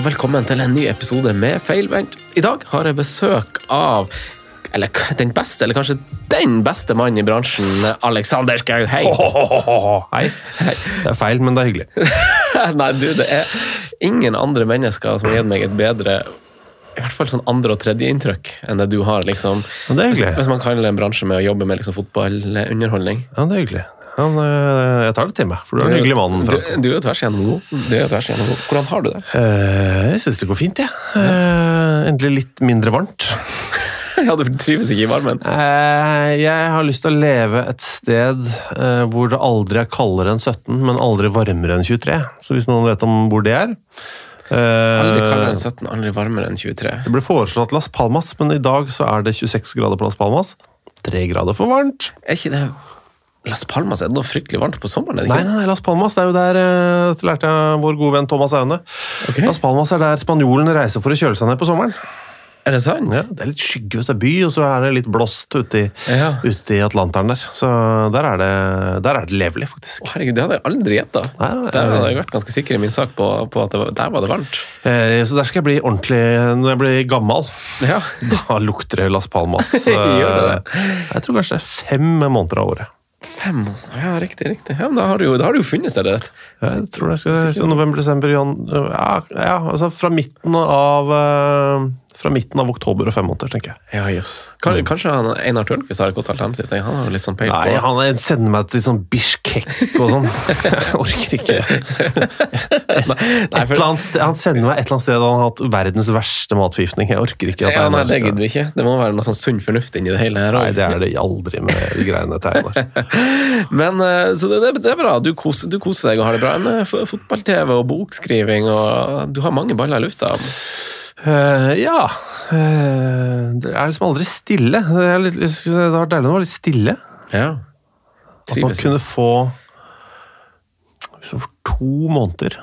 Hei, hei, og velkommen til en ny episode med Feilvendt. I dag har jeg besøk av eller den beste, eller kanskje den beste mannen i bransjen, Alexander Schou. Hei! Hei. Det er feil, men det er hyggelig. Nei, du, det er ingen andre mennesker som har gitt meg et bedre i hvert fall sånn andre- og tredjeinntrykk enn det du har. liksom. Ja, det er Hvis, hyggelig. hvis man kaller en bransje med å jobbe med liksom, fotballunderholdning. Ja, det er hyggelig. Han, øh, jeg tar det til meg, for du er en hyggelig mann. Du, du er tvers igjennom god. Du er tvers igjennom god. Hvordan har du det? Eh, jeg syns det går fint, jeg. Eh, endelig litt mindre varmt. Ja, Du trives ikke i varmen? Eh, jeg har lyst til å leve et sted eh, hvor det aldri er kaldere enn 17, men aldri varmere enn 23. Så hvis noen vet om hvor det er eh, Aldri kaldere enn 17, aldri varmere enn 23. Det ble foreslått Las Palmas, men i dag så er det 26 grader på Las Palmas. Tre grader for varmt. Er ikke det Las Palmas er det noe fryktelig varmt på sommeren? er det Nei, nei, nei, Las Palmas det er jo der eh, Dette lærte jeg vår gode venn Thomas Aune. Okay. Las Palmas er der spanjolen reiser for å kjøle seg ned på sommeren. Er det sant? Ja, det er litt skygge ute av by, og så er det litt blåst ute i, Ja. ute i Atlanteren der. Så der er det, der er det levelig, faktisk. Å, herregud, det hadde jeg aldri gjetta. Der hadde jeg vært ganske sikker i min sak på, på at det var, der var det varmt. Eh, Så der skal jeg bli ordentlig Når jeg blir gammel, Ja. da lukter det Las Palmas. Gjør det det? Eh, Jeg tror kanskje det er fem måneder av året. Fem Ja, riktig. riktig. Ja, men da har du jo, da har du jo funnet stedet ditt. Jeg tror det skal så November, desember, jan... Ja, ja, altså fra midten av eh, Fra midten av oktober og fem måneder, tenker jeg. Ja, jøss. Kan- Kanskje han, Einar Tørnquist har et godt alternativ? tenker. Han har jo litt sånn peil på Nei, han sender meg til sånn Bishkek og sånn. Jeg orker ikke. Et eller annet sted, han sender meg et eller annet sted han har hatt verdens verste matforgiftning. Jeg orker ikke. Ja, nei, det gidder vi ikke. Det må være noe sånn sunn fornuft inni det hele her. Nei, det er det aldri med de greiene til Einar. Men, eh, så det, det, det er bra. Du koser, du koser deg og har det bra. Med fotball-TV og bokskriving og Du har mange baller i lufta. Eh, ja uh, Det er liksom aldri stille. Det, er litt, det har vært deilig når det var litt stille. Ja. At man kunne få liksom For to måneder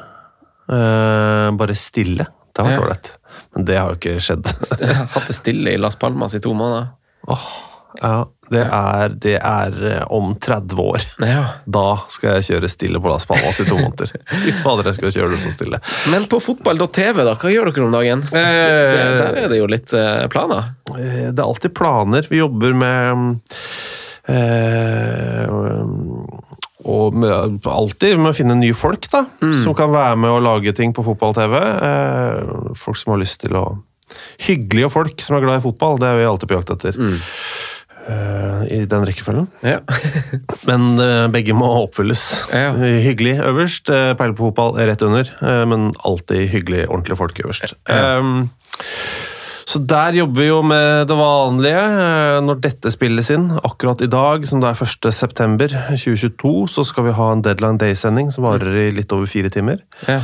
uh, bare stille. Det hadde vært Ja. ålreit. Men det har jo ikke skjedd. Hatt det stille i Las Palmas i to måneder. Åh, ja, det er, det er eh, om 30 år. Ja. Da skal jeg kjøre stille på Las Palmas i to måneder. Fy fader, jeg skal kjøre det så stille. Men på fotball.tv, da, hva gjør dere om dagen? Det, der er det jo litt eh, planer. Eh, Det er alltid planer. Vi jobber med eh, og med, alltid med å finne nye folk da, som kan være med og lage ting på fotball-TV. Eh, folk som har lyst til å Hyggelige folk som er glad i fotball, det er vi alltid på jakt etter. Eh, I den rekkefølgen. Ja. Men uh, begge må oppfylles. Ja. Hyggelig øverst, uh, peil på fotball rett under, eh, men alltid hyggelig, ordentlige folk øverst. Um, så der jobber vi jo med det vanlige. Eh, Når dette spilles inn, akkurat i dag, som det er 1. september 2022, så skal vi ha en Deadline Day-sending som varer i litt over fire timer. ja.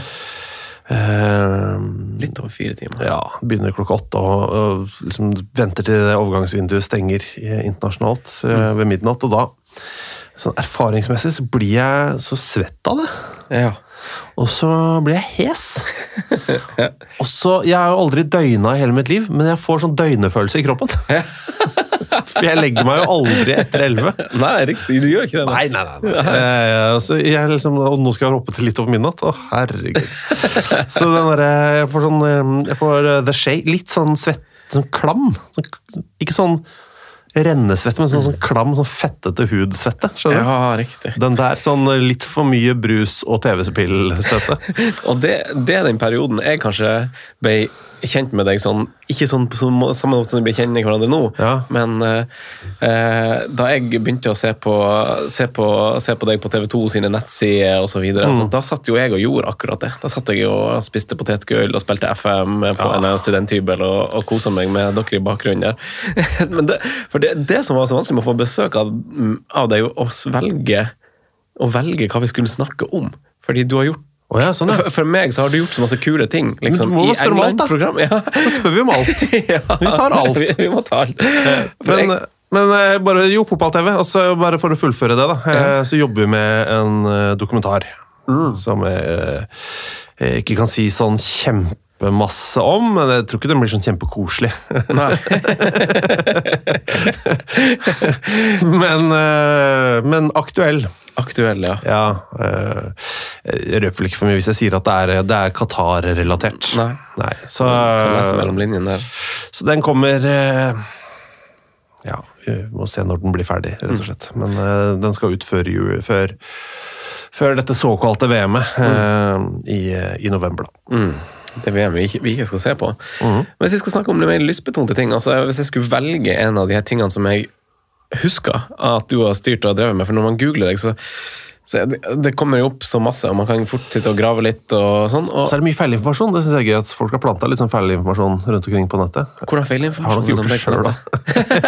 Eh, Litt over fire timer. ja, begynner klokka åtte og, og liksom venter til det overgangsvinduet stenger eh, internasjonalt eh, ved midnatt. Og da, sånn erfaringsmessig, så blir jeg så svett av det. Ja. Og så blir jeg hes. Og så, Jeg har jo aldri døgna i hele mitt liv, men jeg får sånn døgnefølelse i kroppen. For jeg legger meg jo aldri etter elleve. Nei, riktig. Du gjør ikke det? Nei, nei, nei. nei. Eh, så jeg liksom, og nå skal jeg hoppe til litt over midnatt. Å, herregud. Så den derre Jeg får sånn eh, Jeg får eh, the shake. Litt sånn svett, sånn klam. Sånn, ikke sånn rennesvette, men sånn, sånn klam, sånn fettete hudsvette. Skjønner du? Ja, riktig. Den der. Sånn eh, litt for mye brus og TV-spillsvette. Og det, det er den perioden jeg kanskje ble kjent med deg sånn Ikke sånn på samme måte som vi kjenner hverandre nå, Ja. men eh, eh, da jeg begynte å se på, se på, se på deg på TV2 sine nettsider osv., Mm. sånn, da satt jo jeg og gjorde akkurat det. Da satt jeg og spiste potetgull og spilte FM på Ja. en studenthybel og, og kosa meg med dere i bakgrunnen der. men det, for det, det som var så vanskelig med å få besøk av, av deg, å velge, å velge hva vi skulle snakke om. Fordi du har gjort Å ja, sånn, for, for meg så har du gjort så masse kule ting. Liksom, du må i spørre om alt, da. Ja. Så spør vi om alt. ja. Vi tar alt. Vi, vi må ta alt. Men, jeg, men eh, bare jo, fotball-TV. Og så bare for å fullføre det, da. eh, Så jobber vi med en dokumentar dokumentar som jeg jeg ikke kan si sånn kjempe masse om, men jeg tror ikke den blir sånn kjempekoselig. men, eh, men aktuell. Aktuell, ja. Ja, eh, Jeg røper vel ikke for mye hvis jeg sier at det er, det er Qatar-relatert. Nei. Nei, så, så den kommer eh, Ja, vi må se når den blir ferdig, rett og slett. Men eh, den skal ut før, før, før dette såkalte VM-et eh, i, i november, da. Mm. Det VM vi ikke, vi ikke skal se på. Men Hvis vi skal snakke om det mer lystbetonte ting, altså hvis jeg skulle velge en av de her tingene som jeg husker at du har styrt og drevet med, for når man googler deg, så, så det, det kommer jo opp så masse, og man kan fort sitte og grave litt og sånn. Og, Så er det mye feilinformasjon. Det synes jeg er gøy at folk har planta litt sånn feilinformasjon rundt omkring på nettet. hvordan feilinformasjon? Har dere gjort det sjøl, da?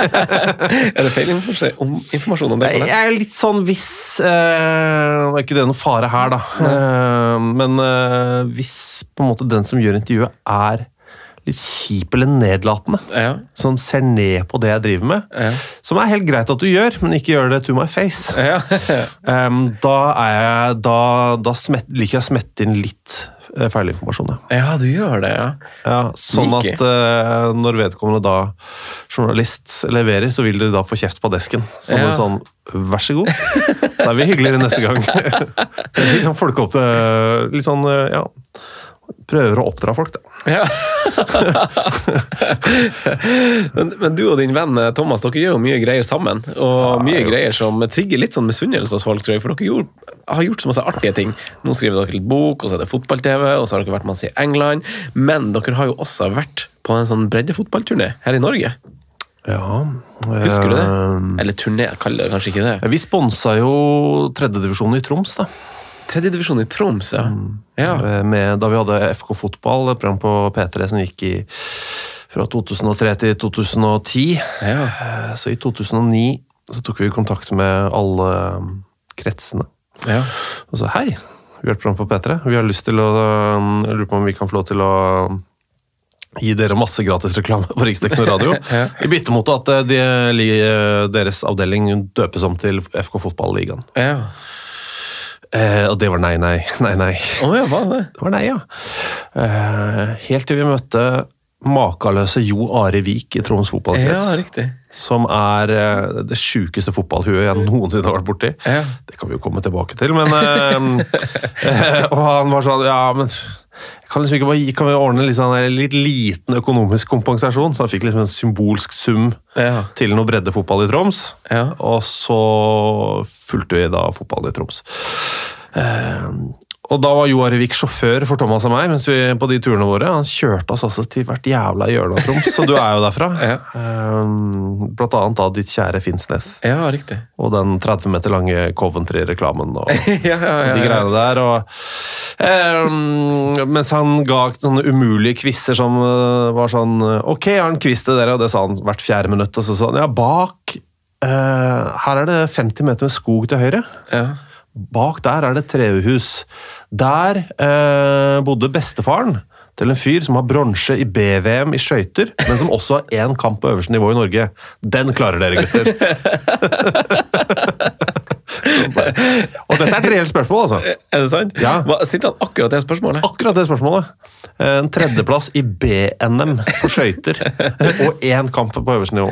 er det feilinformasjon om, det? på Jeg er litt sånn hvis øh, Det er ikke det noe fare her, da. Uh, men øh, hvis på en måte den som gjør intervjuet, er litt kjip eller nedlatende, Ja. sånn ser ned på det jeg driver med, Ja. som er helt greit at du gjør, men ikke gjør det to my face, Ja. um, da, er jeg, da, da smett, liker jeg å smette inn litt eh, feilinformasjon. Ja. du gjør det, ja. Ja, sånn at uh, når vedkommende da, journalist, leverer, så vil de da få kjeft på desken. Som Ja. en sånn vær så god, så er vi hyggeligere neste gang. Litt sånn folke opp til Litt sånn, eh, ja Prøver å oppdra folk, da. Ja. men, men du og din venn eh, Thomas, dere gjør jo mye greier sammen. Og mye jo. greier som trigger litt sånn misunnelse hos folk, tror jeg. For dere gjorde, har gjort så masse artige ting. Nå skriver dere litt bok, og så er det fotball-TV, og så har dere vært masse i England. Men dere har jo også vært på en sånn breddefotballturné her i Norge. Ja, Husker du det? eh, Eller turné, kaller det kanskje ikke det. Vi sponsa jo tredjedivisjonen i Troms, da. Tredjedivisjon i Troms, ja. ja. Eh, Med, da vi hadde FK Fotball, et program på P3 som gikk i fra 2003 til 2010. ja. Eh, Så i 2009 så tok vi kontakt med alle um, kretsene. ja. Og så hei, vi har et program på P3. Vi har lyst til å um, jeg lurer på om vi kan få lov til å um, gi dere masse gratis reklame på Riksdekkende radio. Ja. I bytte mot at eh, de, deres avdeling døpes om til FK Fotballigaen. ja. Eh, og det var nei, nei, nei, nei. Å ja, hva det? Det var nei, ja. Eh, helt til vi møtte makeløse Jo Are Vik i Troms Ja, riktig. som er eh, det sjukeste fotballhuet jeg noensinne har vært borti. Ja. Det kan vi jo komme tilbake til, men eh, eh, Og han var sånn Ja, men kan, liksom ikke bare, kan vi ordne litt, sånn, litt liten økonomisk kompensasjon? Så han fikk liksom en symbolsk sum Ja. til noe breddefotball i Troms. Ja. Og så fulgte vi da fotballen i Troms. Eh, og da var Jo Arvik sjåfør for Thomas og meg mens vi på de turene våre. Han kjørte oss altså til hvert jævla hjørne av Troms, så du er jo derfra. Ja. Eh, blant annet da ditt kjære Finnsnes. ja, riktig. Og den 30 meter lange Coventry-reklamen og ja, ja, ja, de greiene der. Og, um, mens han ga sånne umulige quizer som uh, var sånn Ok, jeg har en quiz til dere, og det sa han hvert fjerde minutt. Og så sa han ja, bak uh, Her er det 50 meter med skog til høyre. ja. Bak der er det trehus. Der eh, bodde bestefaren til en fyr som har bronse i BVM i skøyter, men som også har én kamp på øverste nivå i Norge. Den klarer dere, gutter! Og dette er et reelt spørsmål, altså. Er det sant? Ja. Hva, stilte han akkurat det spørsmålet? Akkurat det spørsmålet. En tredjeplass i B-NM på skøyter. Og én kamp på øverste nivå.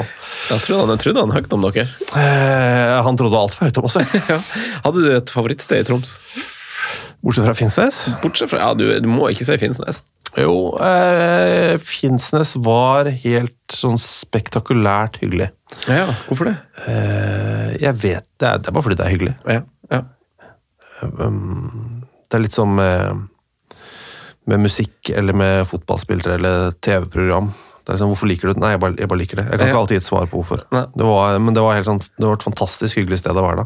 Jeg trodde han, jeg trodde han høyt om dere. Eh, Han trodde altfor høyt om oss. Ja. Hadde du et favorittsted i Troms? Bortsett fra Finnsnes. Bortsett fra, ja, du, du må ikke si Finnsnes. Jo, eh, Finnsnes var helt sånn spektakulært hyggelig. Ja, hvorfor det? Eh, jeg vet det er, det er bare fordi det er hyggelig. Ja, ja. Det er litt som med, med musikk eller med fotballspillere eller TV-program. Det er liksom, Hvorfor liker du det? Nei, jeg bare, jeg bare liker det. Jeg kan Ja. ikke alltid gi et svar på hvorfor. Det var, men det var, helt sånn, det var et fantastisk hyggelig sted å være da.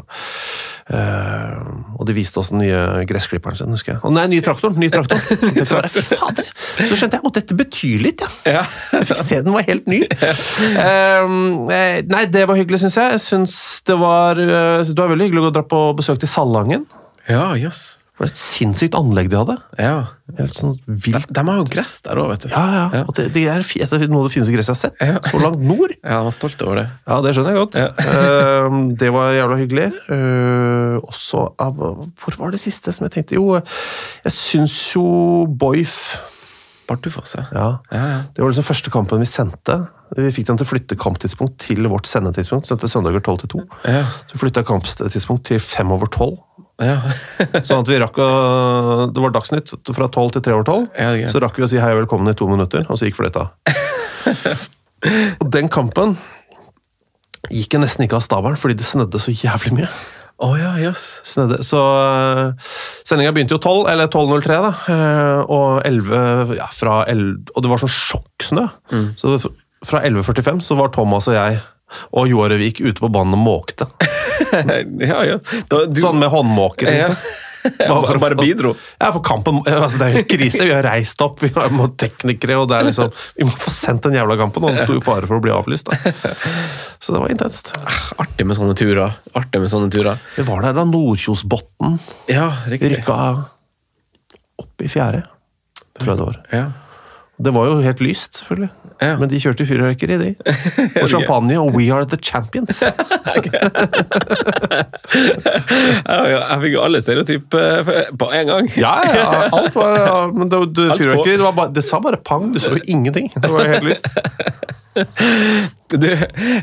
Uh, og de viste oss den nye gressklipperen sin, husker jeg. Å nei, ny traktoren! Ny traktor. Det fader! Så skjønte jeg at dette betyr litt, ja. Jeg fikk se den var helt ny. Eh, nei, det var hyggelig, syns jeg. Jeg syns det var, det var veldig hyggelig å dra på besøk til Salangen. Ja, jøss. Det var et sinnssykt anlegg de hadde. Ja. Helt sånn De, vilt. de har jo gress der òg, vet du. Ja, ja. Ja. Og det, det er et av noe av det fineste gresset jeg har sett. Ja. Så langt nord. Ja, de var stolt over det. Ja, det skjønner jeg godt. uh, det var jævla hyggelig. Uh, også av Hvor var det siste som jeg tenkte? Jo, jeg syns jo Boif Bardufoss, ja. Ja. Ja, ja. Det var liksom første kampen vi sendte. Vi fikk dem til å flytte kamptidspunkt til vårt sendetidspunkt. Sendte søndager 12 til 2. Ja. Så flytta kamptidspunkt til 5 over 12. ja. Sånn at vi rakk å Det var Dagsnytt fra 12 til 3 over 12. Ja, så rakk vi å si hei og velkommen i to minutter, og så gikk fløyta. og den kampen gikk jeg nesten ikke av stabelen fordi det snødde så jævlig mye. Oh, ja, yes. Snødde. Så uh, sendinga begynte jo 12, eller 12.03, da. eh, og 11 ja, fra 11, Og det var sånn sjokksnø. Mm. Så fra 11.45 så var Thomas og jeg og Joar Revik ute på banen og måkte. ja, ja. Da, du, Sånn med håndmåker, Ja. Bare, bare, bare bidro. Ja, for kampen altså Det er jo krise. Vi har reist opp, vi har må teknikere, og det er liksom Vi må få sendt den jævla kampen, og det sto i fare for å bli avlyst. da. Så det var intenst. Artig med sånne turer. Artig med sånne turer. Vi var der da Nordkjosbotn Ja, rykka opp i fjerde, tror jeg det var. Ja. Det var jo helt lyst, selvfølgelig. Ja. Men de kjørte fyrverkeri, de. Og champagne, og We Are The Champions. Jeg fikk jo alle stereotyper på en gang. Ja, ja, alt var Men det, det, fyrverkeri, det, var bare, det sa bare pang, du så jo ingenting. Det var helt lyst. Du,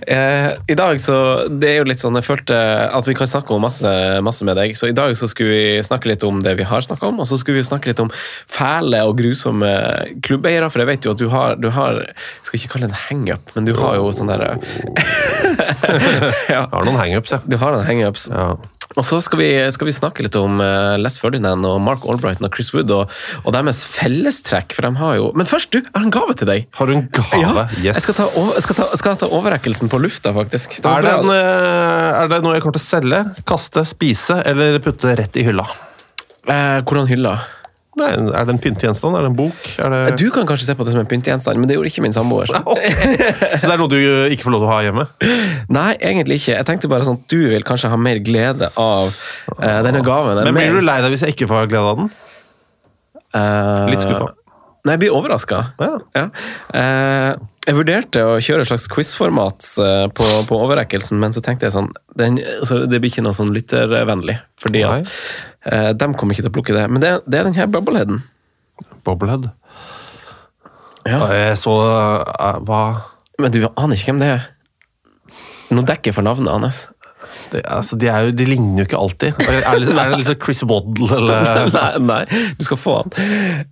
eh, I dag så Det er jo litt sånn Jeg følte at vi kan snakke om masse, masse med deg. Så i dag så skulle vi snakke litt om det vi har snakka om, og så skulle vi snakke litt om fæle og grusomme klubbeiere. For jeg vet jo at du har, du har Jeg skal ikke kalle det en hangup, men du har jo sånn derre ja, Jeg har noen hangups, ja. Du har noen hangups. Ja. Og så skal vi, skal vi snakke litt om eh, Les Ferdinand og Mark Albrighton og Chris Wood og, og deres fellestrekk. For de har jo Men først, du! Jeg har en gave til deg. Har du en gave? Ja, yes. jeg, skal ta, jeg, skal ta, skal ta overrekkelsen på lufta, faktisk. Det Er det, en, eh, er det noe jeg kommer til å selge, kaste, spise eller putte rett i hylla? Eh, hvordan hylla? Nei, er det en pyntegjenstand? Er det en bok? Det... Du kan kanskje se på det som en pyntegjenstand, men det gjorde ikke min samboer. Så det er noe du ikke får lov til å ha hjemme? Nei, egentlig ikke. Jeg tenkte bare sånn at du vil kanskje ha mer glede av uh, denne gaven. Men blir du lei deg hvis jeg ikke får glede av den? Uh... Litt skuffa. Nei, jeg blir overraska. Ja. Ja. Uh, jeg vurderte å kjøre et slags quiz-format eh, på, på overrekkelsen, men så tenkte jeg sånn den, så Det blir ikke noe sånn lyttervennlig, fordi at eh, de kommer ikke til å plukke det. Men det, det er den her bubbleheaden. Bobblehead. Ja. Jeg så eh, Hva Men du aner ikke hvem det er? Nå dekker jeg for navnet hans. det, altså, de, jo, de ligner jo ikke alltid. Er det, liksom- er det liksom Chris Waddle eller nei, nei, du skal få han.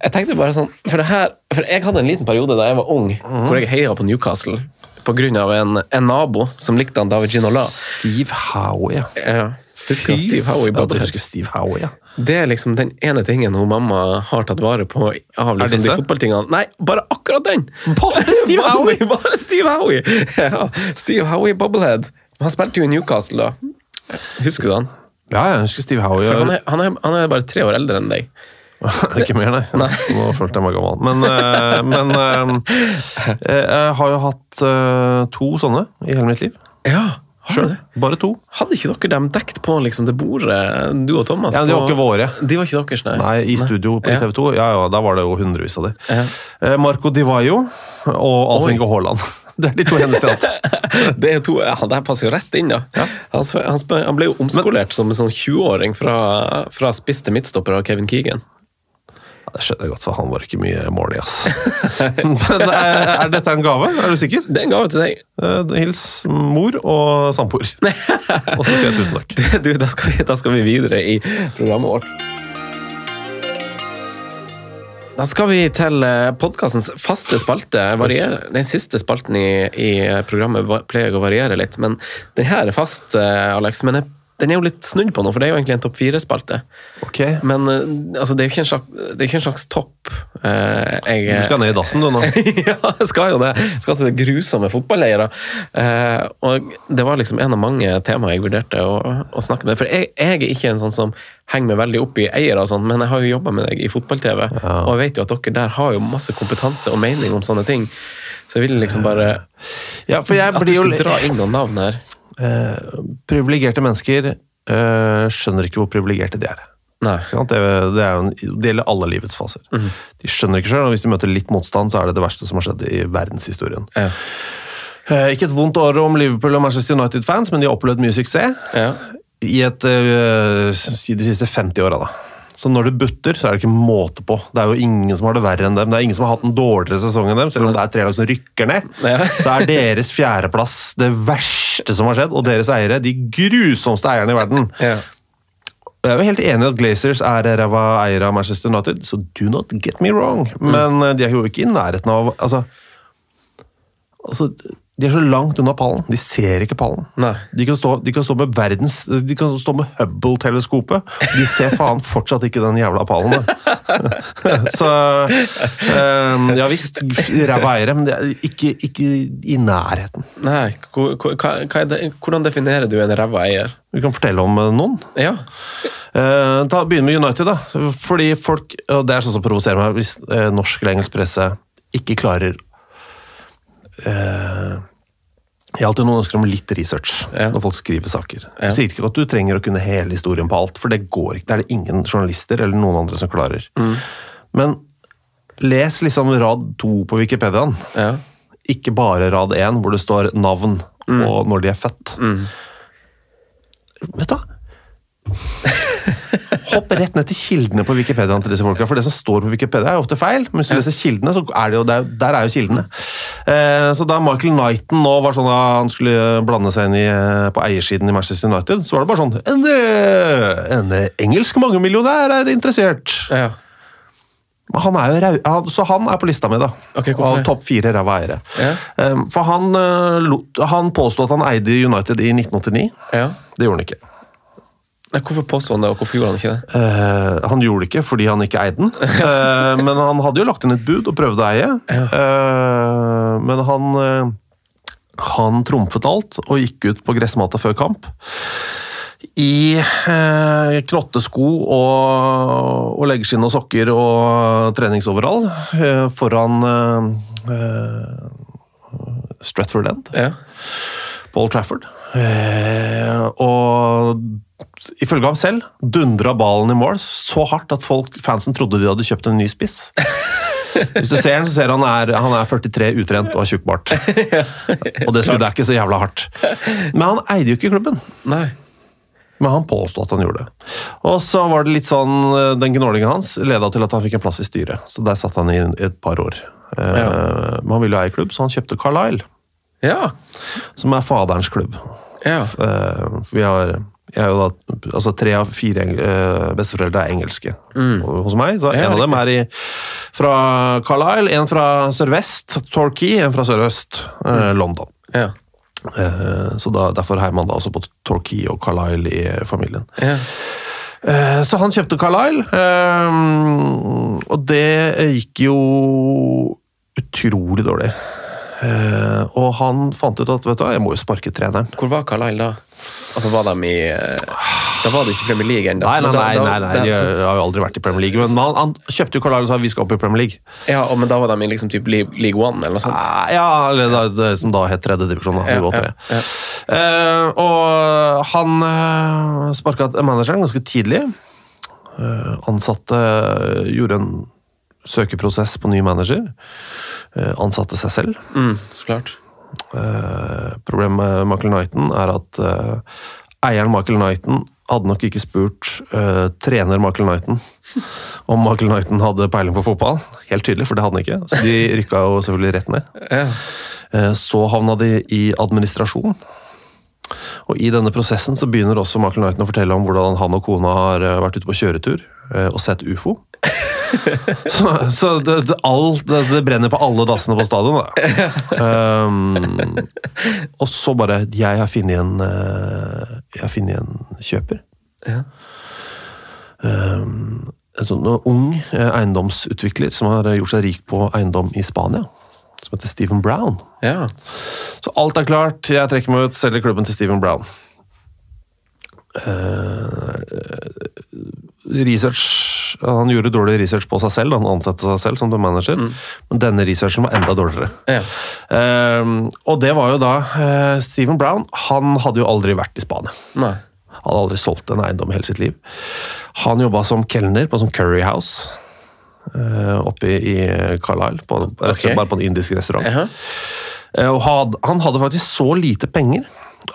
Jeg tenkte bare sånn, for, det her, for jeg hadde en liten periode da jeg var ung, hvor jeg heia på Newcastle. På grunn av en, en nabo som likte han David Ginola. Steve Howe, ja. Husker Steve Howie i Ja, Steve Howie, ja. Det er liksom den ene tingen hun mamma har tatt vare på av liksom de fotballtingene. Nei, bare akkurat den! Bare Steve Howie! Bare, Steve Howie! Ja, Steve Howie Bubblehead. Han spilte jo i Newcastle da. Husker du han? Ja, jeg husker Steve Howie. Han, er, han, er, han er bare tre år eldre enn deg. Er det ikke mer, nei? Nei. Nå følte jeg meg gammel. Men, eh, men eh, jeg har jo hatt eh, to sånne i hele mitt liv. Ja, Sjøl. Bare to. Hadde ikke dere dem dekt på liksom, det bordet, du og Thomas? Ja, de var på- ikke våre. De var ikke deres, nei? Nei, i studio på Ja. TV 2. Ja, ja, da var det jo hundrevis av de. Ja. Eh, Marco Di Vaio og Alf Inge Haaland. Det er de to eneste jeg har. Det er to, ja, det passer jo rett inn, da. Han, han, han ble jo omskolert som en sånn 20-åring fra, fra spiss til midtstopper av Kevin Keegan. Det skjønner jeg godt, for han var ikke mye mål i, ass. Men er, er dette en gave? Er du sikker? Det er en gave til deg. Eh, Hils mor og samboer. Og så sier jeg tusen takk. Du, da skal, vi, da skal vi videre i programmet vårt. Da skal vi til podkastens faste spalte. Variere, den siste spalten i, i programmet pleier å variere litt, men den her er fast, eh, Alex. Men jeg, den er jo litt snudd på nå, for det er jo egentlig en topp fire-spalte. Okay. Men eh, altså, det er jo ikke en slags, det ikke en slags topp. Uh, jeg, Du skal ned i dassen, du nå. ja, jeg skal jo det. Jeg skal til grusomme fotballeiere. Uh, og det var liksom en av mange temaer jeg vurderte å, å snakke med. For jeg, jeg er ikke en sånn som henger meg veldig opp i eiere og sånn, men jeg har jo jobba med deg i fotball-TV, og jeg vet jo at dere der har jo masse kompetanse og mening om sånne ting. Så jeg ville liksom bare Ja, At du skulle dra inn noen navn her. Eh, Privilegerte mennesker eh, skjønner ikke hvor privilegerte de er. Det, det, er en, det gjelder alle livets faser. De skjønner ikke sjøl, og hvis de møter litt motstand, så er det det verste som har skjedd i verdenshistorien. Ja. Eh, ikke et vondt år om Liverpool og Manchester United-fans, men de har opplevd mye suksess Ja. i et, eh, de siste 50 åra. da. Så når det butter, så er det ikke måte på. Det er jo ingen som har det verre enn dem. Det er ingen som har hatt en dårligere sesong enn dem. Selv om det er tre lag som rykker ned, så er deres fjerdeplass det verste som har skjedd. Og deres eiere de grusomste eierne i verden. Ja. Og Jeg er jo helt enig i at Glazers er ræva eiere av Manchester United, så do not get me wrong. Men eh, de er jo ikke i nærheten av Altså, altså De er så langt unna pallen. De ser ikke pallen. De kan stå, de kan stå med verdens De kan stå med Hubble-teleskopet. De ser faen fortsatt ikke den jævla pallen. så um, Ja visst, ræva eiere, men ikke, ikke i nærheten. Nei, hvordan definerer du en ræva eier? Vi kan fortelle om eh, noen. Ja. Uh, ta, begynner med United, da. Fordi folk, og Det er sånn som provoserer meg, hvis eh, norsk eller engelsk presse ikke klarer eh, Jeg har alltid noen ønsker om litt research Ja. når folk skriver saker. Ja. Jeg sier ikke at du trenger å kunne hele historien på alt, for det går ikke. Det er det ingen journalister eller noen andre som klarer. Mm. Men les liksom rad to på Wikipediaen. ja. Ikke bare rad én, hvor det står navn Mm. og når de er født. Vet du hva? Hopp rett ned til kildene på Wikipedia til disse folka. For det som står på Wikipedia, er jo ofte feil. Men hvis du leser kildene, så er det jo der, der er jo kildene. Eh, så da Michael Knighton nå var sånn at han skulle blande seg inn i, eh, på eiersiden i Manchester United, så var det bare sånn En, eh, en eh, engelsk mangemillionær er interessert. ja. Han er jo rau, så han er på lista mi, da. Okay, av topp fire ræva eiere. Ja. For han, han påstod at han eide United i 1989. ja. Det gjorde han ikke. Nei, hvorfor påsto han det, og hvorfor gjorde han ikke det? Uh, han gjorde det ikke fordi han ikke eide den, uh, men han hadde jo lagt inn et bud og prøvde å eie. Uh, men han, han trumfet alt og gikk ut på gressmata før kamp. I knottesko og, og leggskinn og sokker og treningsoverall foran Stratford End Ja. på Old Trafford. Eh, og ifølge ham selv dundra ballen i mål så hardt at folk, fansen trodde de hadde kjøpt en ny spiss. Hvis du ser han, så ser han er, han er 43, utrent og har tjukk bart. Og det skulle det er ikke så jævla hardt. Men han eide jo ikke klubben. Nei. Men han påstod at han gjorde det. Og så var det litt sånn, eh, Den gnålinga hans leda til at han fikk en plass i styret. Så der satt han i et par år. Eh, Ja. Men han ville jo eie klubb, så han kjøpte Carlisle, Ja. som er faderens klubb. Ja. Eh, vi har jeg er jo da, altså Tre av fire eh, besteforeldre er engelske mm. hos meg. så En av dem er i, fra Carlisle, en fra sørvest, Torquay, en fra sørøst, Mm. London. Ja. Eh, så da, Derfor heier man da også på Torquay og Carlisle i familien. Ja. Så han kjøpte Carlisle, og det gikk jo utrolig dårlig. Eh, Og han fant ut at vet du jeg må jo sparke treneren. Hvor var Carlisle da? Altså, var de i eh, Da var det ikke Premier League ennå. Nei, nei, nei, nei, nei, de har jo aldri vært i Premier League. Men han, han kjøpte jo Carlisle og sa vi skal opp i Premier League. Ja, og, men da var de i liksom typ League, One, eller noe sånt? Ah, Ja, eller det, det som da het tredje divisjon. da, Ja, ja, ja. uh, og han uh, sparka manageren ganske tidlig. Uh, ansatte gjorde en søkeprosess på ny manager. Eh, ansatte seg selv. Mm, så klart. Eh, problemet med Michael Knighton er at eh, eieren Michael Knighton hadde nok ikke spurt uh, trener Michael Knighton om Michael Knighton hadde peiling på fotball. Helt tydelig, for det hadde han ikke. Så de rykka jo selvfølgelig rett ned. Ja. Uh, Så havna de i administrasjon. Og I denne prosessen så begynner også Michael Knighton å fortelle om hvordan han og kona har vært ute på kjøretur uh, og sett ufo. så så det, det, alt, det, det brenner på alle dassene på stadion. Da. Um, og så bare Jeg har funnet en, eh, jeg har funnet en kjøper. Ja. Um, en sånn ung eh, eiendomsutvikler som har gjort seg rik på eiendom i Spania. Som heter Stephen Brown. ja. Så alt er klart. Jeg trekker meg ut, selger klubben til Stephen Brown. Eh, research Han gjorde dårlig research på seg selv. Han ansatte seg selv som manager, men denne researchen var enda dårligere. Ja. Um, og det var jo da uh, Stephen Brown Han hadde jo aldri vært i Spania. Nei. Han hadde aldri solgt en eiendom i hele sitt liv. Han jobba som kelner på en sånn Curry House uh, oppe i, i Carlisle. På, rett og slett Ok. Bare på en indisk restaurant. Jaha. Eh, Og had, han hadde faktisk så lite penger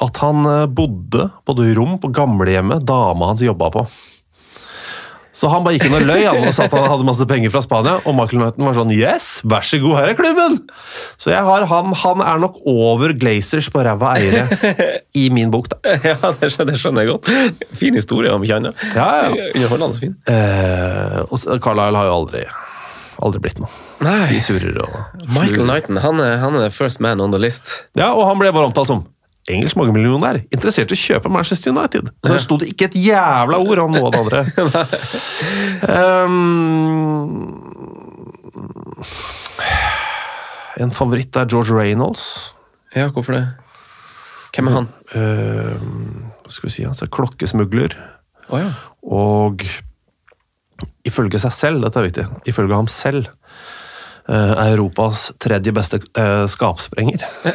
at han eh, bodde på et rom på gamlehjemmet dama hans jobba på. Så han bare gikk inn og løy han, og sa at han hadde masse penger fra Spania. Og Michael var sånn Yes, vær så god, her er klubben! Så jeg har han, han er nok over Glazers på ræva eiere i min bok, da. Ja, det skjønner, jeg godt. Fin historie om Kjanne. Ja, ja. Underholdende fin. Eh, og Carl Carlisle har jo aldri, aldri blitt noe. De Nei. surrer og Michael Knighton, han er, han er first man on the list. Ja, og han ble bare omtalt som engelsk mangemillionær, interessert i å kjøpe Manchester United. Så det sto det ikke et jævla ord om noe av det andre. um, en favoritt er George Reynolds. Ja, hvorfor det? Hvem er han? Uh, hva skal vi si, altså klokkesmugler. Oh, ja. Og ifølge seg selv, dette er viktig, ifølge ham selv, Europas tredje beste eh, skapsprenger.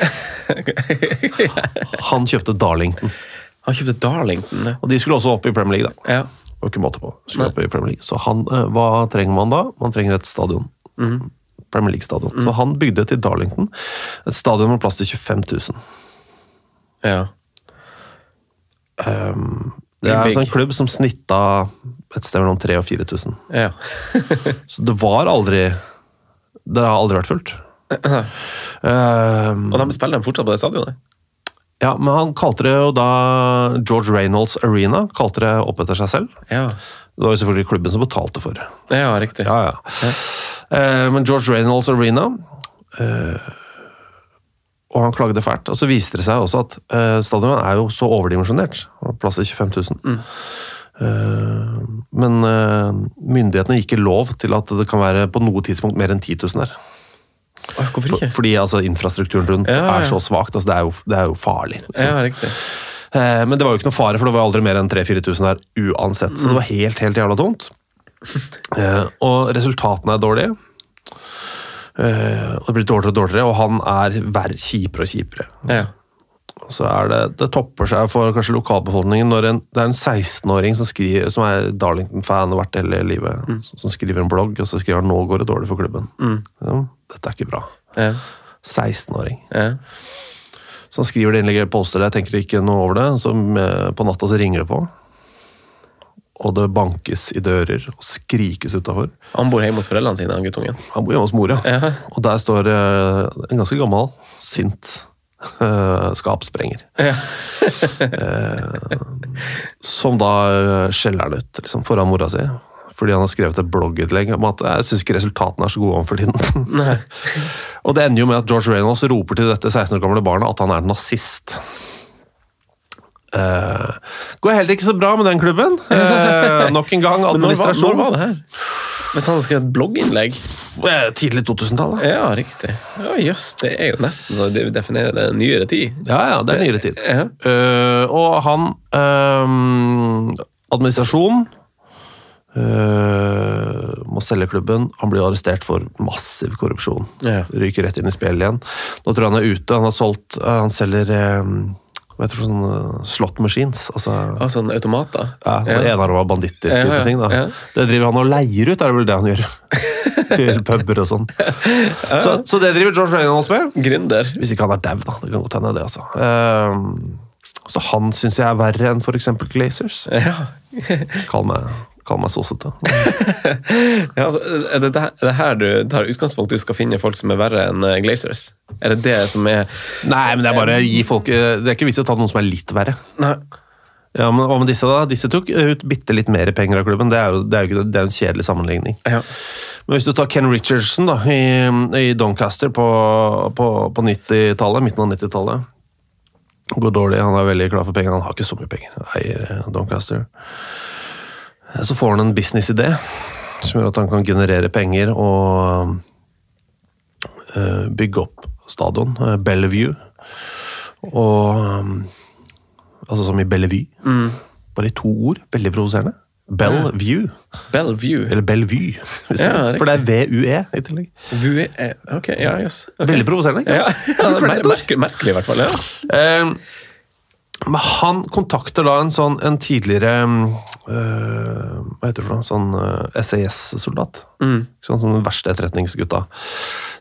Han kjøpte Darlington. Han kjøpte Darlington. ja. Og de skulle også opp i Premier League, da. Ja. Og ikke måte på. Skulle opp i Premier League. Så han, eh, hva trenger man da? Man trenger et stadion. Premier League-stadion. Så han bygde til Darlington et stadion med plass til 25 000. ja. Det er altså en klubb som snitta et sted mellom 3000 og 4000. ja. Så det var aldri Det har aldri vært fullt. Uh, Og de spiller de fortsatt på det stadionet? ja, men han kalte det jo da George Reynolds Arena. Kalte det opp etter seg selv. Ja. Det var jo selvfølgelig klubben som betalte for det. Ja, riktig. Ja, ja. Uh, men George Reynolds Arena uh, Og han klagde fælt. Og så viste det seg også at eh, stadionet er jo så overdimensjonert. Plass til 25 000. Eh, men eh, myndighetene gir ikke lov til at det kan være på noe tidspunkt mer enn 10 000 der. Hvorfor ikke? Fordi altså, infrastrukturen rundt Ja, ja. er så svakt. Altså, det, er jo, det er jo farlig. liksom. Ja, riktig. Eh, Men det var jo ikke noe fare, for det var aldri mer enn 3000-4000 der uansett. Så det var helt, helt jævla tomt. Eh, Og resultatene er dårlige. Eh, Og det blir dårligere og dårligere, og han er kjipere og kjipere. Ja. Så er det, det topper seg for kanskje lokalbefolkningen når en, det er en 16-åring som, som er Darlington-fan og vært hele livet, som skriver en blogg, og så skriver han 'nå går det dårlig for klubben'. Ja, dette er ikke bra. Ja. 16-åring. Ja. Så han skriver det innlegget, poster det, jeg tenker ikke noe over det. Så på natta så ringer det på. Og det bankes i dører og skrikes utafor. Han bor hjemme hos foreldrene sine, han guttungen. Han bor hjemme hos mor, ja. Og der står eh, en ganske gammel, sint eh, skapsprenger. Ja. Som da eh, skjeller han ut liksom, foran mora si. Fordi han har skrevet et blogginnlegg om at jeg syns ikke resultatene er så gode om for tiden. Og det ender jo med at George Reynolds roper til dette 16 år gamle barnet at han er nazist. Uh, går heller ikke så bra med den klubben. Uh, nok en gang Men når var, når var det her? Hvis han skrev et blogginnlegg? Eh, Tidlig 2000-tallet. Ja, riktig. Ja, Jøss, det er jo nesten så de definerer det nyere tid. Ja, ja, det er nyere tid. Ja. Uh, og han uh, Administrasjon uh, må selge klubben. Han blir arrestert for massiv korrupsjon. Ja. Ryker rett inn i spillet igjen. Nå tror jeg han er ute. Han har solgt eh, Han selger eh, hva heter det eh, slot machines. Altså Ah, sånn da? ja, Ja. enarma banditter Ja, ja, ting. da. ja. Det driver han og leier ut, er det vel det han gjør. Til puber og sånn. Så, så det driver George Reynolds med. Gründer? Hvis ikke han er dau, da. Det kan godt hende, det. altså. Um, så han syns jeg er verre enn f.eks. Glazers. Ja. Kall meg, kall meg sossete. ja altså, er, det der, er det her du tar utgangspunkt du skal finne folk som er verre enn eh, Glazers? Er det det som er Nei, men det er bare å gi folk eh, Det er ikke vits i å ta noen som er litt verre. Nei. Ja, men Hva med disse, da? Disse tok ut bitte litt mer penger av klubben. Det er jo, det er jo ikke, det er jo en kjedelig sammenligning. Ja. Men hvis du tar Ken Richardson da, i, i Doncaster på, på, på 90-tallet, midten av 90-tallet Går dårlig, han er veldig klar for penger. Han har ikke så mye penger. Eier eh, Doncaster. Eh, Så får han en businessidé som gjør at han kan generere penger og eh, bygge opp stadion. eh, Bellevue. Og um, Altså som i Bellevue. Bare i to ord. Veldig provoserende. Bellevue. Bellevue. Eller Bellevue. Hvis det Ja, riktig. For det er VUE i tillegg. Vue ok, ja, yes. Okay. Veldig provoserende. Ja, ja, det er merkelig, merkelig i hvert fall. Ja. Eh, men han kontakter da en sånn en tidligere øh, Hva heter det for noe? Sånn eh, SAS-soldat. Mm. Sånn som den verste etterretningsgutta.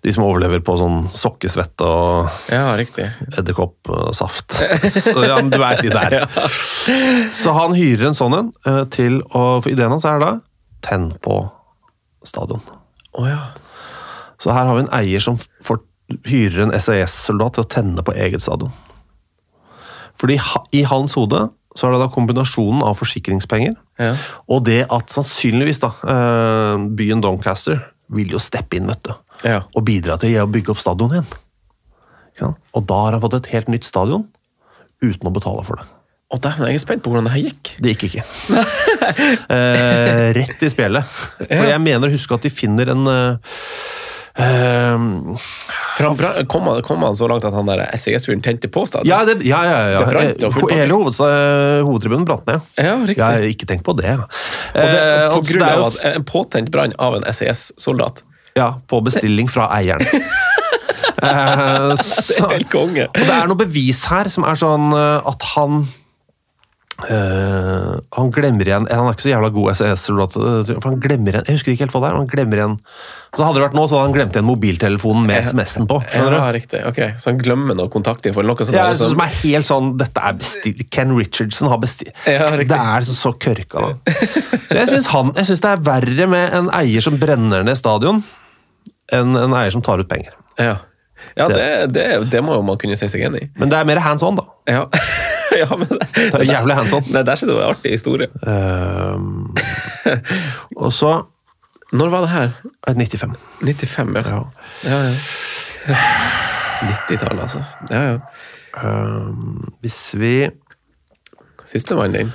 De som overlever på sånn sokkesvette og ja, edderkoppsaft. Så ja, men du veit de der. Så han hyrer en sånn en eh, til å For ideen hans er da tenn på stadion. Oh, ja. Så her har vi en eier som får, hyrer en SAS-soldat til å tenne på eget stadion. Fordi i hans hode så er det da kombinasjonen av forsikringspenger Ja. og det at sannsynligvis da, eh, byen Doncaster vil jo steppe inn, vet du. Ja. Og bidra til å bygge opp stadion igjen. Ja. Og da har han fått et helt nytt stadion uten å betale for det. Å, dæven, jeg er spent på hvordan det her gikk. Det gikk ikke. eh, rett i spjellet. For jeg mener å huske at de finner en eh, eh, For han kom, han, kom han så langt at han der SES-fyren tente på stadion? ja, det, ja, ja, ja. Det brant, og. Hele hovedstad, hovedtribunen brant ned. Ja, riktig. Jeg har ikke tenkt på det. Og det, Eh, på og grunn av at en påtent brann av en SES-soldat. Ja, på bestilling fra eieren. Eh, Det er helt konge. og det er noe bevis her som er sånn eh, at han eh, Han glemmer igjen Han er ikke så jævla god SAS-soldat. eh, Han glemmer igjen, Jeg husker ikke helt hva det er. Han glemmer igjen Så Hadde det vært nå, så hadde han glemt igjen mobiltelefonen med SMS-en på. Ja, riktig. Ok, Så han glemmer noe kontaktinfo noe sånt? Ja, der, som som- er helt sånn Dette er bestilt Ken Richardson har bestilt Ja. Det er så, så kørka, da. Så jeg syns han- jeg syns det er verre med en eier som brenner ned stadion, enn en eier som tar ut penger. Ja, ja det, det, det må jo man kunne si seg enig i. Men det er mer hands on, da. Ja, ja men det, Det er jævlig hands on. Nei, Der er det jo en artig historie. Um, og så Når var det her? er 95. 95, ja. Ja. ja, ja. 90-tallet, altså. Ja, ja. Um, hvis vi Sistemann din.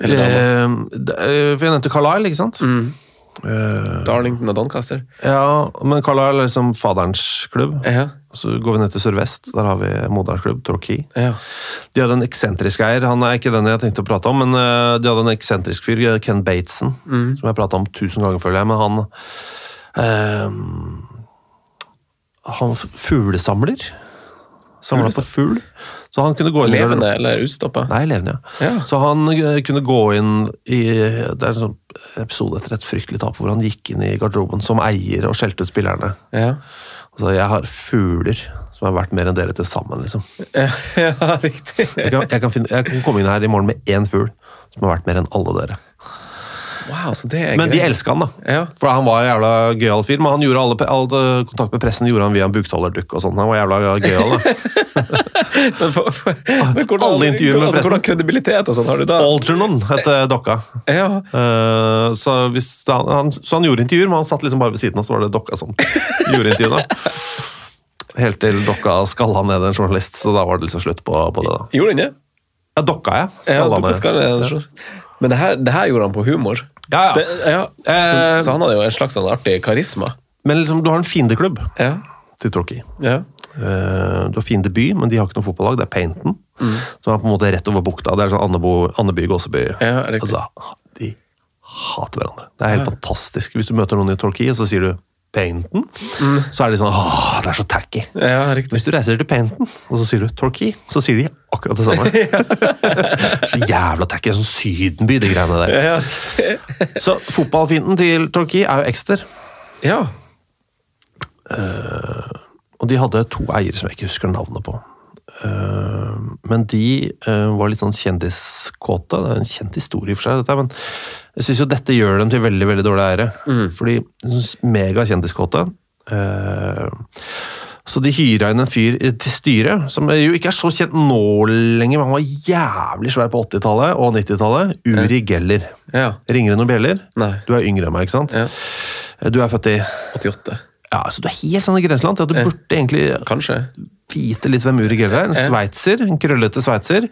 Eller. Ehm, det- eh, For jeg nevnte Carlisle, ikke sant? Mm. Ehm, Darlington og Doncaster. ja, men Carlisle er liksom faderens klubb. Ja, Så går vi ned til Sør-Vest, der har vi moderens klubb, Torquay. ja. De hadde en eksentrisk eier, han er ikke den jeg tenkte å prate om, men eh, de hadde en eksentrisk fyr, Ken Bateson, som jeg prata om tusen ganger, føler jeg, men han ehm, Han fuglesamler. Samla på fugl. Så han kunne gå inn Levende eller utstoppa? Nei, levende, ja. Ja. Så han eh, kunne gå inn i Det er sånn episode etter et fryktelig tap hvor han gikk inn i garderoben som eier og skjelte ut spillerne. Ja. Og sa 'jeg har fugler som er verdt mer enn dere til sammen', liksom. Ja, ja, riktig. Jeg kan, jeg, kan finne, jeg kan komme inn her i morgen med én fugl som har vært mer enn alle dere. Wow, så det er Men de greit. elska han, da. Ja. For han var en jævla gøyal fyr. Men han gjorde alle, all eh, kontakt med pressen gjorde han via en buktalerdukk og sånn. Han var jævla gøyal, da. Men, for- for- men hvordan, Alle intervjuer med pressen. Hvordan kredibilitet og sånn har du da? Algernon het eh, dokka. Ja. Uh, så, hvis han, han, så han gjorde intervjuer, men han satt liksom bare ved siden av, så var det dokka som gjorde intervjuene. Helt til dokka skalla ned en journalist, så da var det liksom slutt på, på det. da. Gjorde han det? Ja, dokka. Ja, Skalla ja, ned. Men det her, det her gjorde han på humor. Ja, ja. Det, ja. Eh, så, så han hadde jo en slags sånn artig karisma. Men liksom, du har en fiendeklubb Ja. til Torquay. ja. Eh, Du har Fiendeby, men de har ikke noe fotballag. Det er Painton, som er på en måte rett over bukta. Det er sånn Andeby, Gåseby. Ja, altså, de hater hverandre. Det er helt fantastisk. Hvis du møter noen i Torquay, så sier du Painton, så er de sånn Åh, det er så tacky. ja. Hvis du reiser til Painton, og så sier du Torquay, så sier de akkurat det samme. så jævla tacky. Sånn Sydenby, de greiene der. Så fotballfienden til Torquay er jo Exter. Ja. Og de hadde to eiere som jeg ikke husker navnet på. Uh, men de uh, var litt sånn kjendiskåte. Det er en kjent historie for seg, dette, men jeg syns jo dette gjør dem til veldig veldig dårlige eiere. Fordi megakjendiskåte. Uh, så de hyra inn en fyr til styret, som jo ikke er så kjent nå lenger, men han var jævlig svær på 80-tallet og 90-tallet. Uri Geller. ja. Ringer det noen bjeller? Nei. Du er yngre enn meg, ikke sant? Ja. Du er født i 88. Ja, så du er helt sånn i grenseland til at du burde egentlig Kanskje. vite litt hvem Uri Geller er. En sveitser, en krøllete sveitser,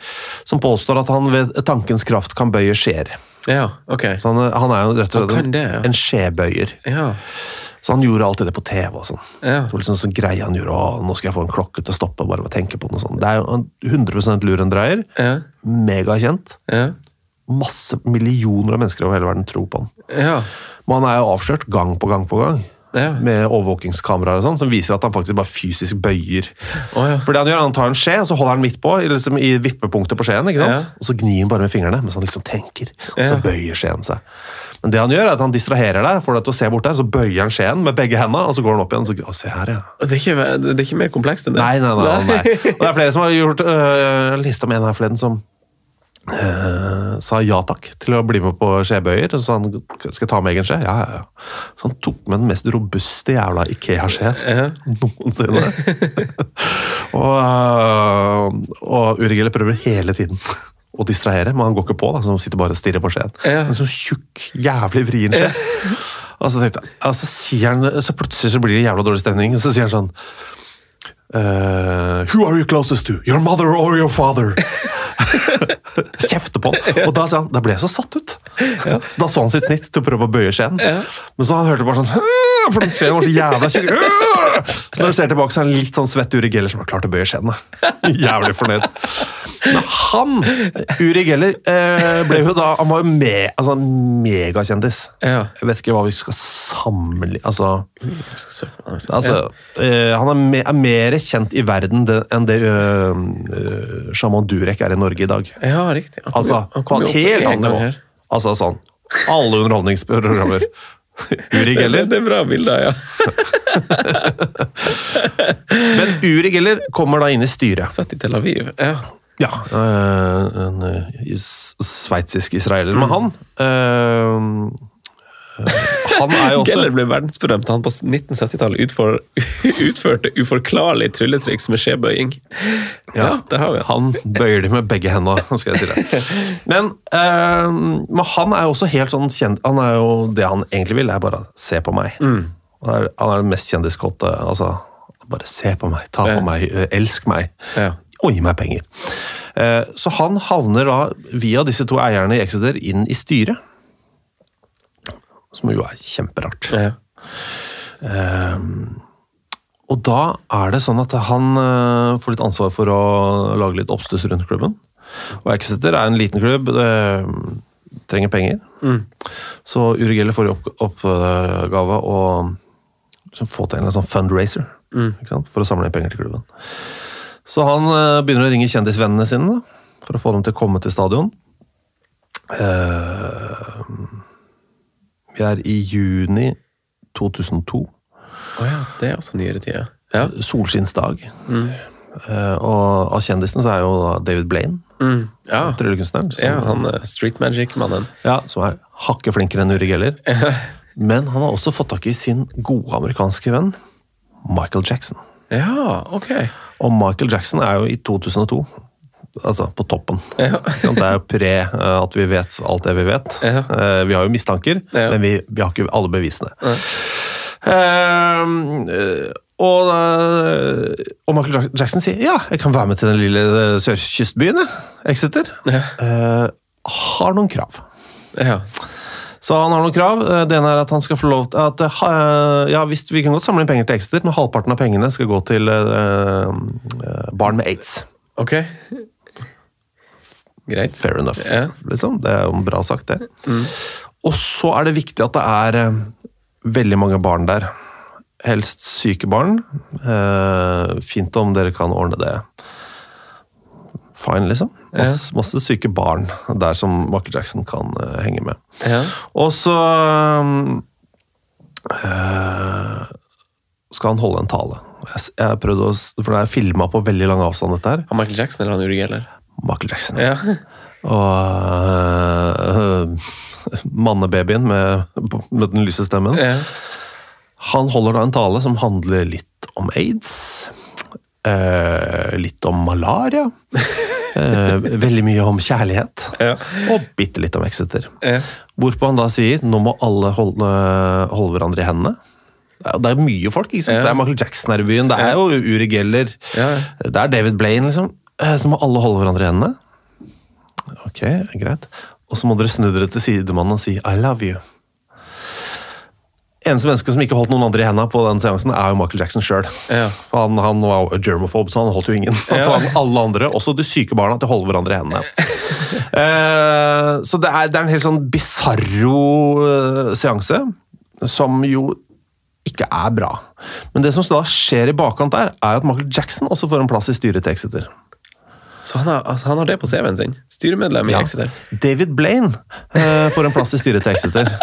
som påstår at han ved tankens kraft kan bøye skjeer. Ja, ok. Så han, han er jo rett og slett det, ja. en skjebøyer. Ja. Så han gjorde alltid det på TV og sånn. Ja. Det var liksom sånn greie han gjorde, å, nå skal jeg få en klokke til å stoppe, bare ved å tenke på den og sånn. Det er jo en 100% lurendreier. Ja. Megakjent. Ja. Masse millioner av mennesker over hele verden tror på han. Ja. Men han er jo avslørt gang på gang på gang. Ja. Med overvåkingskameraer og sånn, som viser at han faktisk bare fysisk bøyer. Oh, ja. For det han gjør, han tar en skje, og så holder han midt på, liksom, i vippepunktet på skjeen? Ja. og så gnir han bare med fingrene, mens han liksom tenker, og så bøyer skjeen seg. Men det han gjør, er at han distraherer deg, får deg til å se bort der, så bøyer han skjeen med begge hendene, og så går han opp igjen, og så, å, se her, ja. Det, er ikke, det er ikke mer komplekst enn det? Nei, nei, nei, nei. Og det er flere som har gjort, øh, liste om en her forleden som øh, sa ja takk til å bli med på skjebøyer. Så han skal jeg ta med egen skje. Ja, ja, ja. Så han tok med den mest robuste jævla Ikea-skjeen Ja. noensinne. og øh, og Urigel prøver hele tiden å distrahere, men han går ikke på. da, så Han sitter bare og stirrer på skjeen. En sånn tjukk, jævlig vrien skje. Og så tenkte jeg, og så sier han, så plutselig så blir det jævla dårlig stemning. og Så sier han sånn uh, Who are you closest to? Your mother or your father? Kjefte på han. Og da, da ble jeg så satt ut. Så da så han sitt snitt til å prøve å bøye skjeen. Men så han hørte bare sånn For den skjeen var så jævla tjukk. Så når du ser tilbake, så er han litt sånn svett Uri Geller som har klart å bøye skjeen. Jævlig fornøyd. Men han, Uri Geller, eh, ble jo da Han var jo me, altså, megakjendis. Ja. Jeg vet ikke hva vi skal samle Altså, altså eh, Han er, me, er mer kjent i verden enn det uh, øh, Shaman Durek er i Norge i dag. Ja, riktig. Han Altså, på et helt annet nivå. Altså sånn Alle underholdningsprogrammer. Uri Det, Geller. det er bra bilder, ja. Men Uri Geller kommer da inn i styret. Født i Tel Aviv. Ja. Ja, øh, en øh, sveitsisk israeler. Men han øh, øh, Han er jo også Geller ble verdensberømt. Han på 1970-tallet utfor, utførte uforklarlig trylletriks med skjebøying. Ja, der har vi. Han bøyer de med begge hendene, skal jeg si det. Men, øh, men han er jo også helt sånn kjent Han er jo Det han egentlig vil, er bare se på meg. Han, er, han er den mest kjendiskåte. Altså, bare se på meg, ta på Ja. meg, elsk meg. Ja. Og gi meg penger. Eh, Så han havner da, via disse to eierne i Exeter, inn i styret. Som jo er kjemperart. Ja. Og da er det sånn at han uh, får litt ansvar for å lage litt oppstuss rundt klubben. Og Exeter er en liten klubb, det trenger penger. Så Uri Geller får i opp, oppgave å liksom få til en sånn fundraiser sant? for å samle inn penger til klubben. Så han eh, begynner å ringe kjendisvennene sine da, for å få dem til å komme til stadion. Eh, vi er i juni 2002 Å ja, det er også nyere tider. Ja. solskinnsdag. Eh, og av kjendisene så er jo da David Blaine, Mm. Ja. tryllekunstneren, ja, han er street magic-mannen. ja, som er hakket flinkere enn Uri Geller. Men han har også fått tak i sin gode amerikanske venn Michael Jackson. Ja, ok. Og Michael Jackson er jo i 2002 altså på toppen. Ja. Det er jo pre eh, at vi vet alt det vi vet. Ja. Eh, Vi har jo mistanker, Ja. men vi, vi har ikke alle bevisene. Uh, og, og Michael Jackson sier ja, jeg kan være med til den lille sørkystbyen. Exeter. Ja. Eh, har noen krav. Ja. Så han har noen krav. Det ene er at han skal få lov til at Ja visst, vi kan godt samle inn penger til Exeter, men halvparten av pengene skal gå til uh, barn med aids. Ok. Greit. Fair enough. Ja. Liksom. Det er jo bra sagt, det. Og så er det viktig at det er eh, veldig mange barn der. Helst syke barn. Eh, fint om dere kan ordne det. Fine, liksom. Masse, masse syke barn der som Michael Jackson kan eh, henge med. Ja. Og så eh, skal han holde en tale. Jeg, jeg prøvde å, For det er filma på veldig lang avstand, dette her. Han Michael Jackson eller han Uri Geller? Michael Jackson. Ja. Og uh, mannebabyen med, med den lyse stemmen. ja. Han holder da en tale som handler litt om aids, Uh, litt om malaria, uh, veldig mye om kjærlighet, Ja. og bitte litt om Exeter. Ja. Hvorpå han da sier nå må alle holde, holde hverandre i hendene. Det er- mye folk. ikke sant? Det er Michael Jackson her i byen, det er jo Uri Geller, Ja. det er David Blaine, liksom. Eh, Så må alle holde hverandre i hendene. Ok, greit. Og så må dere snu dere til sidemannen og si 'I love you'. Eneste menneske som ikke holdt noen andre i hendene på den seansen, er jo Michael Jackson sjøl. Ja. Han, han var jo germophobe, så han holdt jo ingen. Han Ja. alle andre, også de syke barna, til å holde hverandre i hendene. uh, så det er, det er en helt sånn bisarro eh, seanse, som jo ikke er bra. Men det som da skjer i bakkant der, er at Michael Jackson også får en plass i styret til Exeter. Så han har, altså, han har det på CV-en sin? Styremedlem i Ja. Exeter? David Blaine eh, får en plass i styret til Exeter.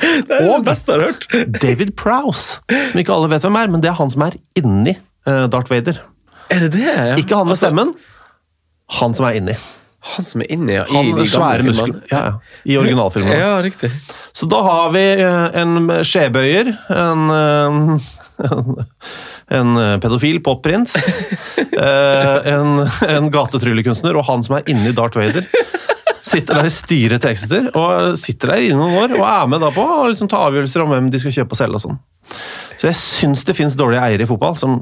Det er det beste jeg har hørt! David Prowse, som ikke alle vet hvem er, men det er han som er inni eh, Darth Vader. Er det det? Ja. Ikke han med Altså, stemmen, han som er inni. Han som er inni, ja, i Han de svære muskler. Ja, ja. I originalfilmen. Ja, riktig. Så da har vi eh, en skjebøyer, en, eh, en eh, pedofil popprins, eh, en, en gatetryllekunstner og han som er inne i Darth Vader. Sitter der i styret til Exeter, og sitter der i noen år og er med da på å liksom ta avgjørelser om hvem de skal kjøpe og selge og sånn. Så jeg syns det fins dårlige eiere i fotball som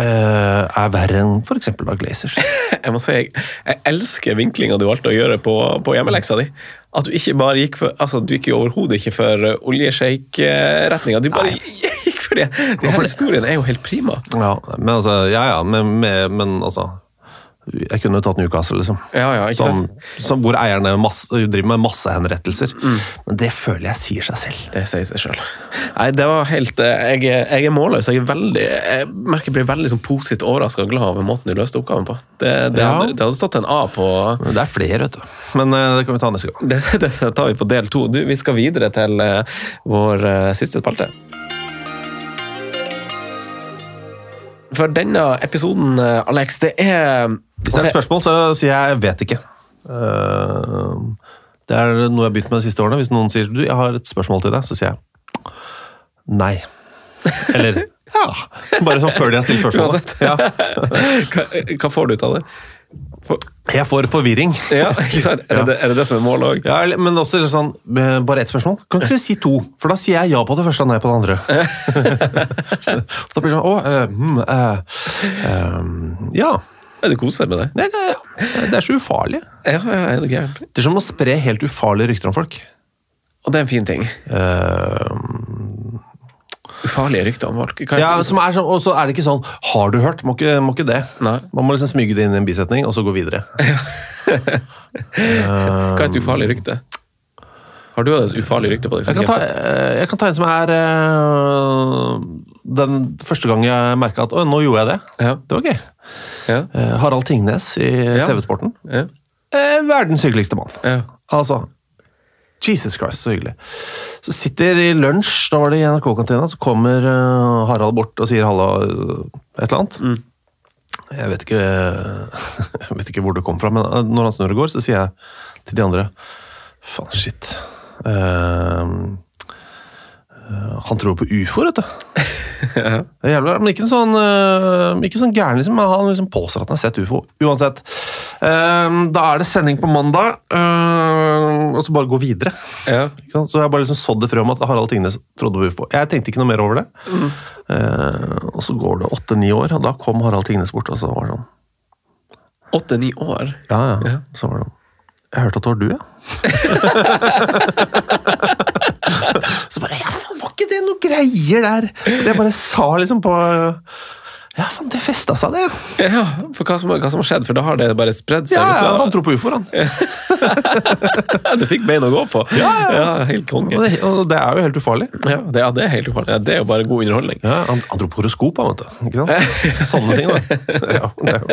eh, er verre enn f.eks. da Glazers. Jeg må si, jeg, jeg elsker vinklinga du valgte å gjøre på, på hjemmeleksa di. At du ikke bare gikk for altså du gikk jo overhodet ikke for uh, oljesjeik-retninga. Du bare gikk for det. De her historiene er jo helt prima. Ja, men altså, ja, ja, men, men, men altså Jeg kunne tatt Newcastle, liksom. Ja, ja, ikke Som, sant? som, hvor eierne masse, driver med massehenrettelser. Men det føler jeg sier seg selv. Det sier seg selv. Nei, det var helt eh, Jeg, jeg er målløs. Jeg er veldig Jeg merker jeg blir veldig sånn positivt overraska og glad over måten du løste oppgaven på. Det, det, Ja. hadde, det hadde stått en A på Det er flere, vet du. Men eh, det kan vi ta neste gang. Det, det tar vi på del to. Du, vi skal videre til eh, vår siste spalte. For denne episoden, eh, Alex, det er Hvis det er et spørsmål, så sier jeg 'vet ikke'. Eh, det er noe jeg har begynt med de siste årene. Hvis noen sier du, 'jeg har et spørsmål til deg', så sier jeg 'nei'. Eller 'ja'. Bare sånn før de har stilt spørsmålet. Ja. hva, hva får du ut av det? Jeg får forvirring. ja? Er, det, er det det som er målet òg? Ja, men også sånn, eh, bare ett spørsmål. Kan ikke du si to? For da sier jeg ja på det første og nei på det andre. da blir det sånn, å, eh, hmm, eh, eh, ja. Er du koser deg med det? Det, det, det er så ufarlig. Ja, er det? Det er som å spre helt ufarlige rykter om folk. Og det er en fin ting. Eh, Ufarlige rykter om folk. Hva- ja, som er sånn, Og så er det ikke sånn 'har du hørt'? Må ikke, må ikke det. Nei. Man må liksom smyge det inn i en bisetning, og så gå videre. Hva er et ufarlig rykte? Har du hatt et ufarlig rykte på deg? Jeg kan, ta, eh, jeg kan ta en som er eh, den første gang jeg merka at 'å, nå gjorde jeg det'. Ja. Det var gøy. Ja. Eh, Harald Tingnes i TV-sporten. Ja. Verdens hyggeligste mann. Ja. Altså Jesus Christ, så hyggelig. Så sitter i lunsj, da var det i NRK-kantina, så kommer uh, Harald bort og sier halla uh, et eller annet. Mm. Jeg vet ikke jeg vet ikke hvor det kom fra, men eh, når han snur og går, så sier jeg til de andre Faen, shit. Eh, han tror på ufoer, vet du. Ja. Det er jævlig, men ikke en sånn, øh, ikke sånn gæren, liksom. men Han liksom påstår at han har sett ufo. Uansett. Ehm, da er det sending på mandag, og så bare gå videre. Ja. Så jeg bare liksom sådd det frø om at Harald Tingnes trodde på ufo. Jeg tenkte ikke noe mer over det. Eh, og så går det åtte-ni år, og da kom Harald Tingnes bort, og så var det sånn Åtte-ni år. Ja, ja. Ja. Så var det sånn Jeg hørte at det var du, ja. så bare Ja, faen, var ikke det noe greier der? Det jeg bare sa liksom på Ja, faen, det festa seg, det. ja. Ja, for hva som, hva som har skjedd? For da har det bare spredd seg. Ja, ja, han tror på ufoer, han. det fikk bein å gå på. Ja, ja. helt konge. Og det, og det er jo helt ufarlig. Ja, det, ja, det er helt ufarlig. Ja, det er jo bare god underholdning. Ja, han, han tror på horoskop, vet du. Ikke sant? Sånne ting, da. Ja, det er jo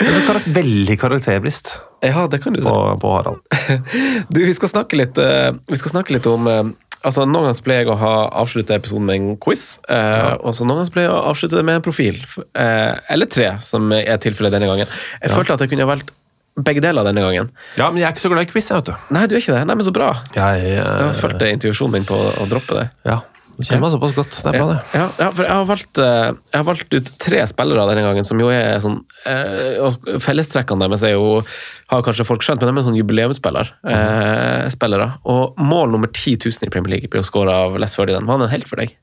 det er så karak veldig karakterbrist Ja, det kan du si. på, på Harald. Du, vi skal snakke litt, eh, vi skal snakke litt om eh, altså Noen ganger pleier jeg å ha avslutte episoden med en quiz, eh, og så noen ganger pleier jeg å avslutte det med en profil. Eh, eller tre, som er tilfellet denne gangen. Jeg følte at jeg kunne ha valgt begge deler denne gangen. Ja, men jeg er ikke så glad i quiz, vet du. Nei, du er ikke det? Nei, men så bra. Jeg, Da fulgte intuisjonen min på å droppe det. Ja, du kjenner meg såpass godt. Det er bra, det. Ja, ja, for jeg har, valgt, eh, jeg har valgt ut tre spillere denne gangen, som jo er sånn eh, og Fellestrekkene deres er jo har kanskje folk skjønt, men de er sånn jubileumsspillere. Eh, spillere. Og mål nummer 10 000 i Premier League blir å skåre av Les Ferdinand. Var han en helt for deg?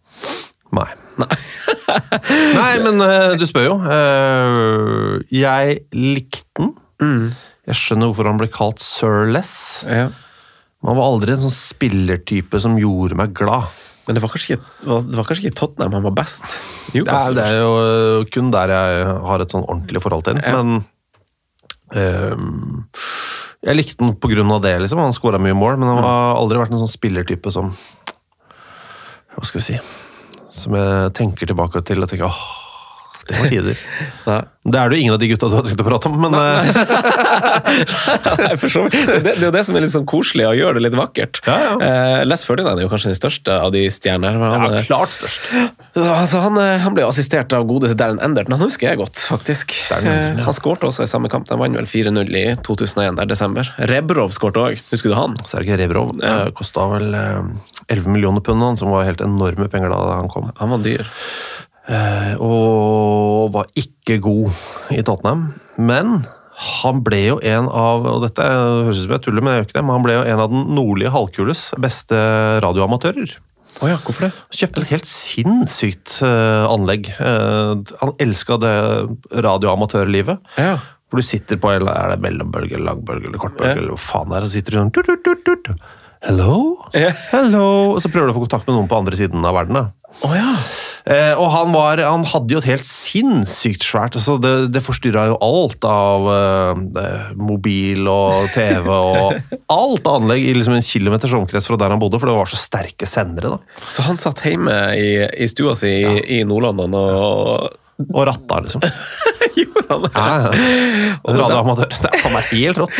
Nei. Nei. Nei, men du spør jo. Jeg likte den. Mm. Jeg skjønner hvorfor han ble kalt Sir Les. Ja. Man var aldri en sånn spillertype som gjorde meg glad. Men det var, kanskje ikke, det var kanskje ikke Tottenham han var best? Det er, det er jo eh, kun der jeg har et sånn ordentlig forhold til. Ja. Men um, jeg likte grunn av det. liksom. Han skåra mye mål, men han har aldri vært en sånn spillertype som Hva skal vi si Som jeg tenker tilbake til og tenker åh, Det var tider. Nei. Det er det jo ingen av de gutta du har tenkt å prate om, men eh, Nei, for så vidt. det, det er jo det som er litt sånn koselig, og gjør det litt vakkert. Ja, ja. Eh, Les Ferdinand er jo kanskje den største av de stjerner. Han, ja, eh, klart størst. altså, han, eh, han ble assistert av godeste Darren Enderton, han husker jeg godt, faktisk. Darren Eh, ja. Han skårte også i samme kamp, de vant vel 4-0 i 2001, der desember. Rebrov skårte òg, husker du han? Sergej Rebrov ja. kosta vel eh, 11 millioner pund, han, som var helt enorme penger da han kom. Han var dyr. Eh, og var ikke god i Tottenham. Men han ble jo en av og dette høres ut som jeg tuller, men jeg gjør ikke det, men han ble jo en av den nordlige halvkules beste radioamatører. Oh ja, hvorfor det? Kjøpte et helt sinnssykt uh, anlegg. Uh, han elska det radioamatørlivet. Ja. Hvor du sitter på en er det mellombølge, eller langbølge eller kortbølge, Ja. eller hva faen det er, og sitter du sånn. Hello? Ja. Hello? Og så prøver du å få kontakt med noen på andre siden av verden. da. Å ja. Eh, og han, var, han hadde jo et helt sinnssykt svært altså Det, det forstyrra jo alt av eh, mobil og TV og alt anlegg i liksom en kilometers omkrets fra der han bodde, for det var så sterke sendere. da. Så han satt hjemme i, i stua si i, i Nord-London og Og ratta, liksom. gjorde han det? Ja, ja. Radioamatør. Det er faen meg helt rått.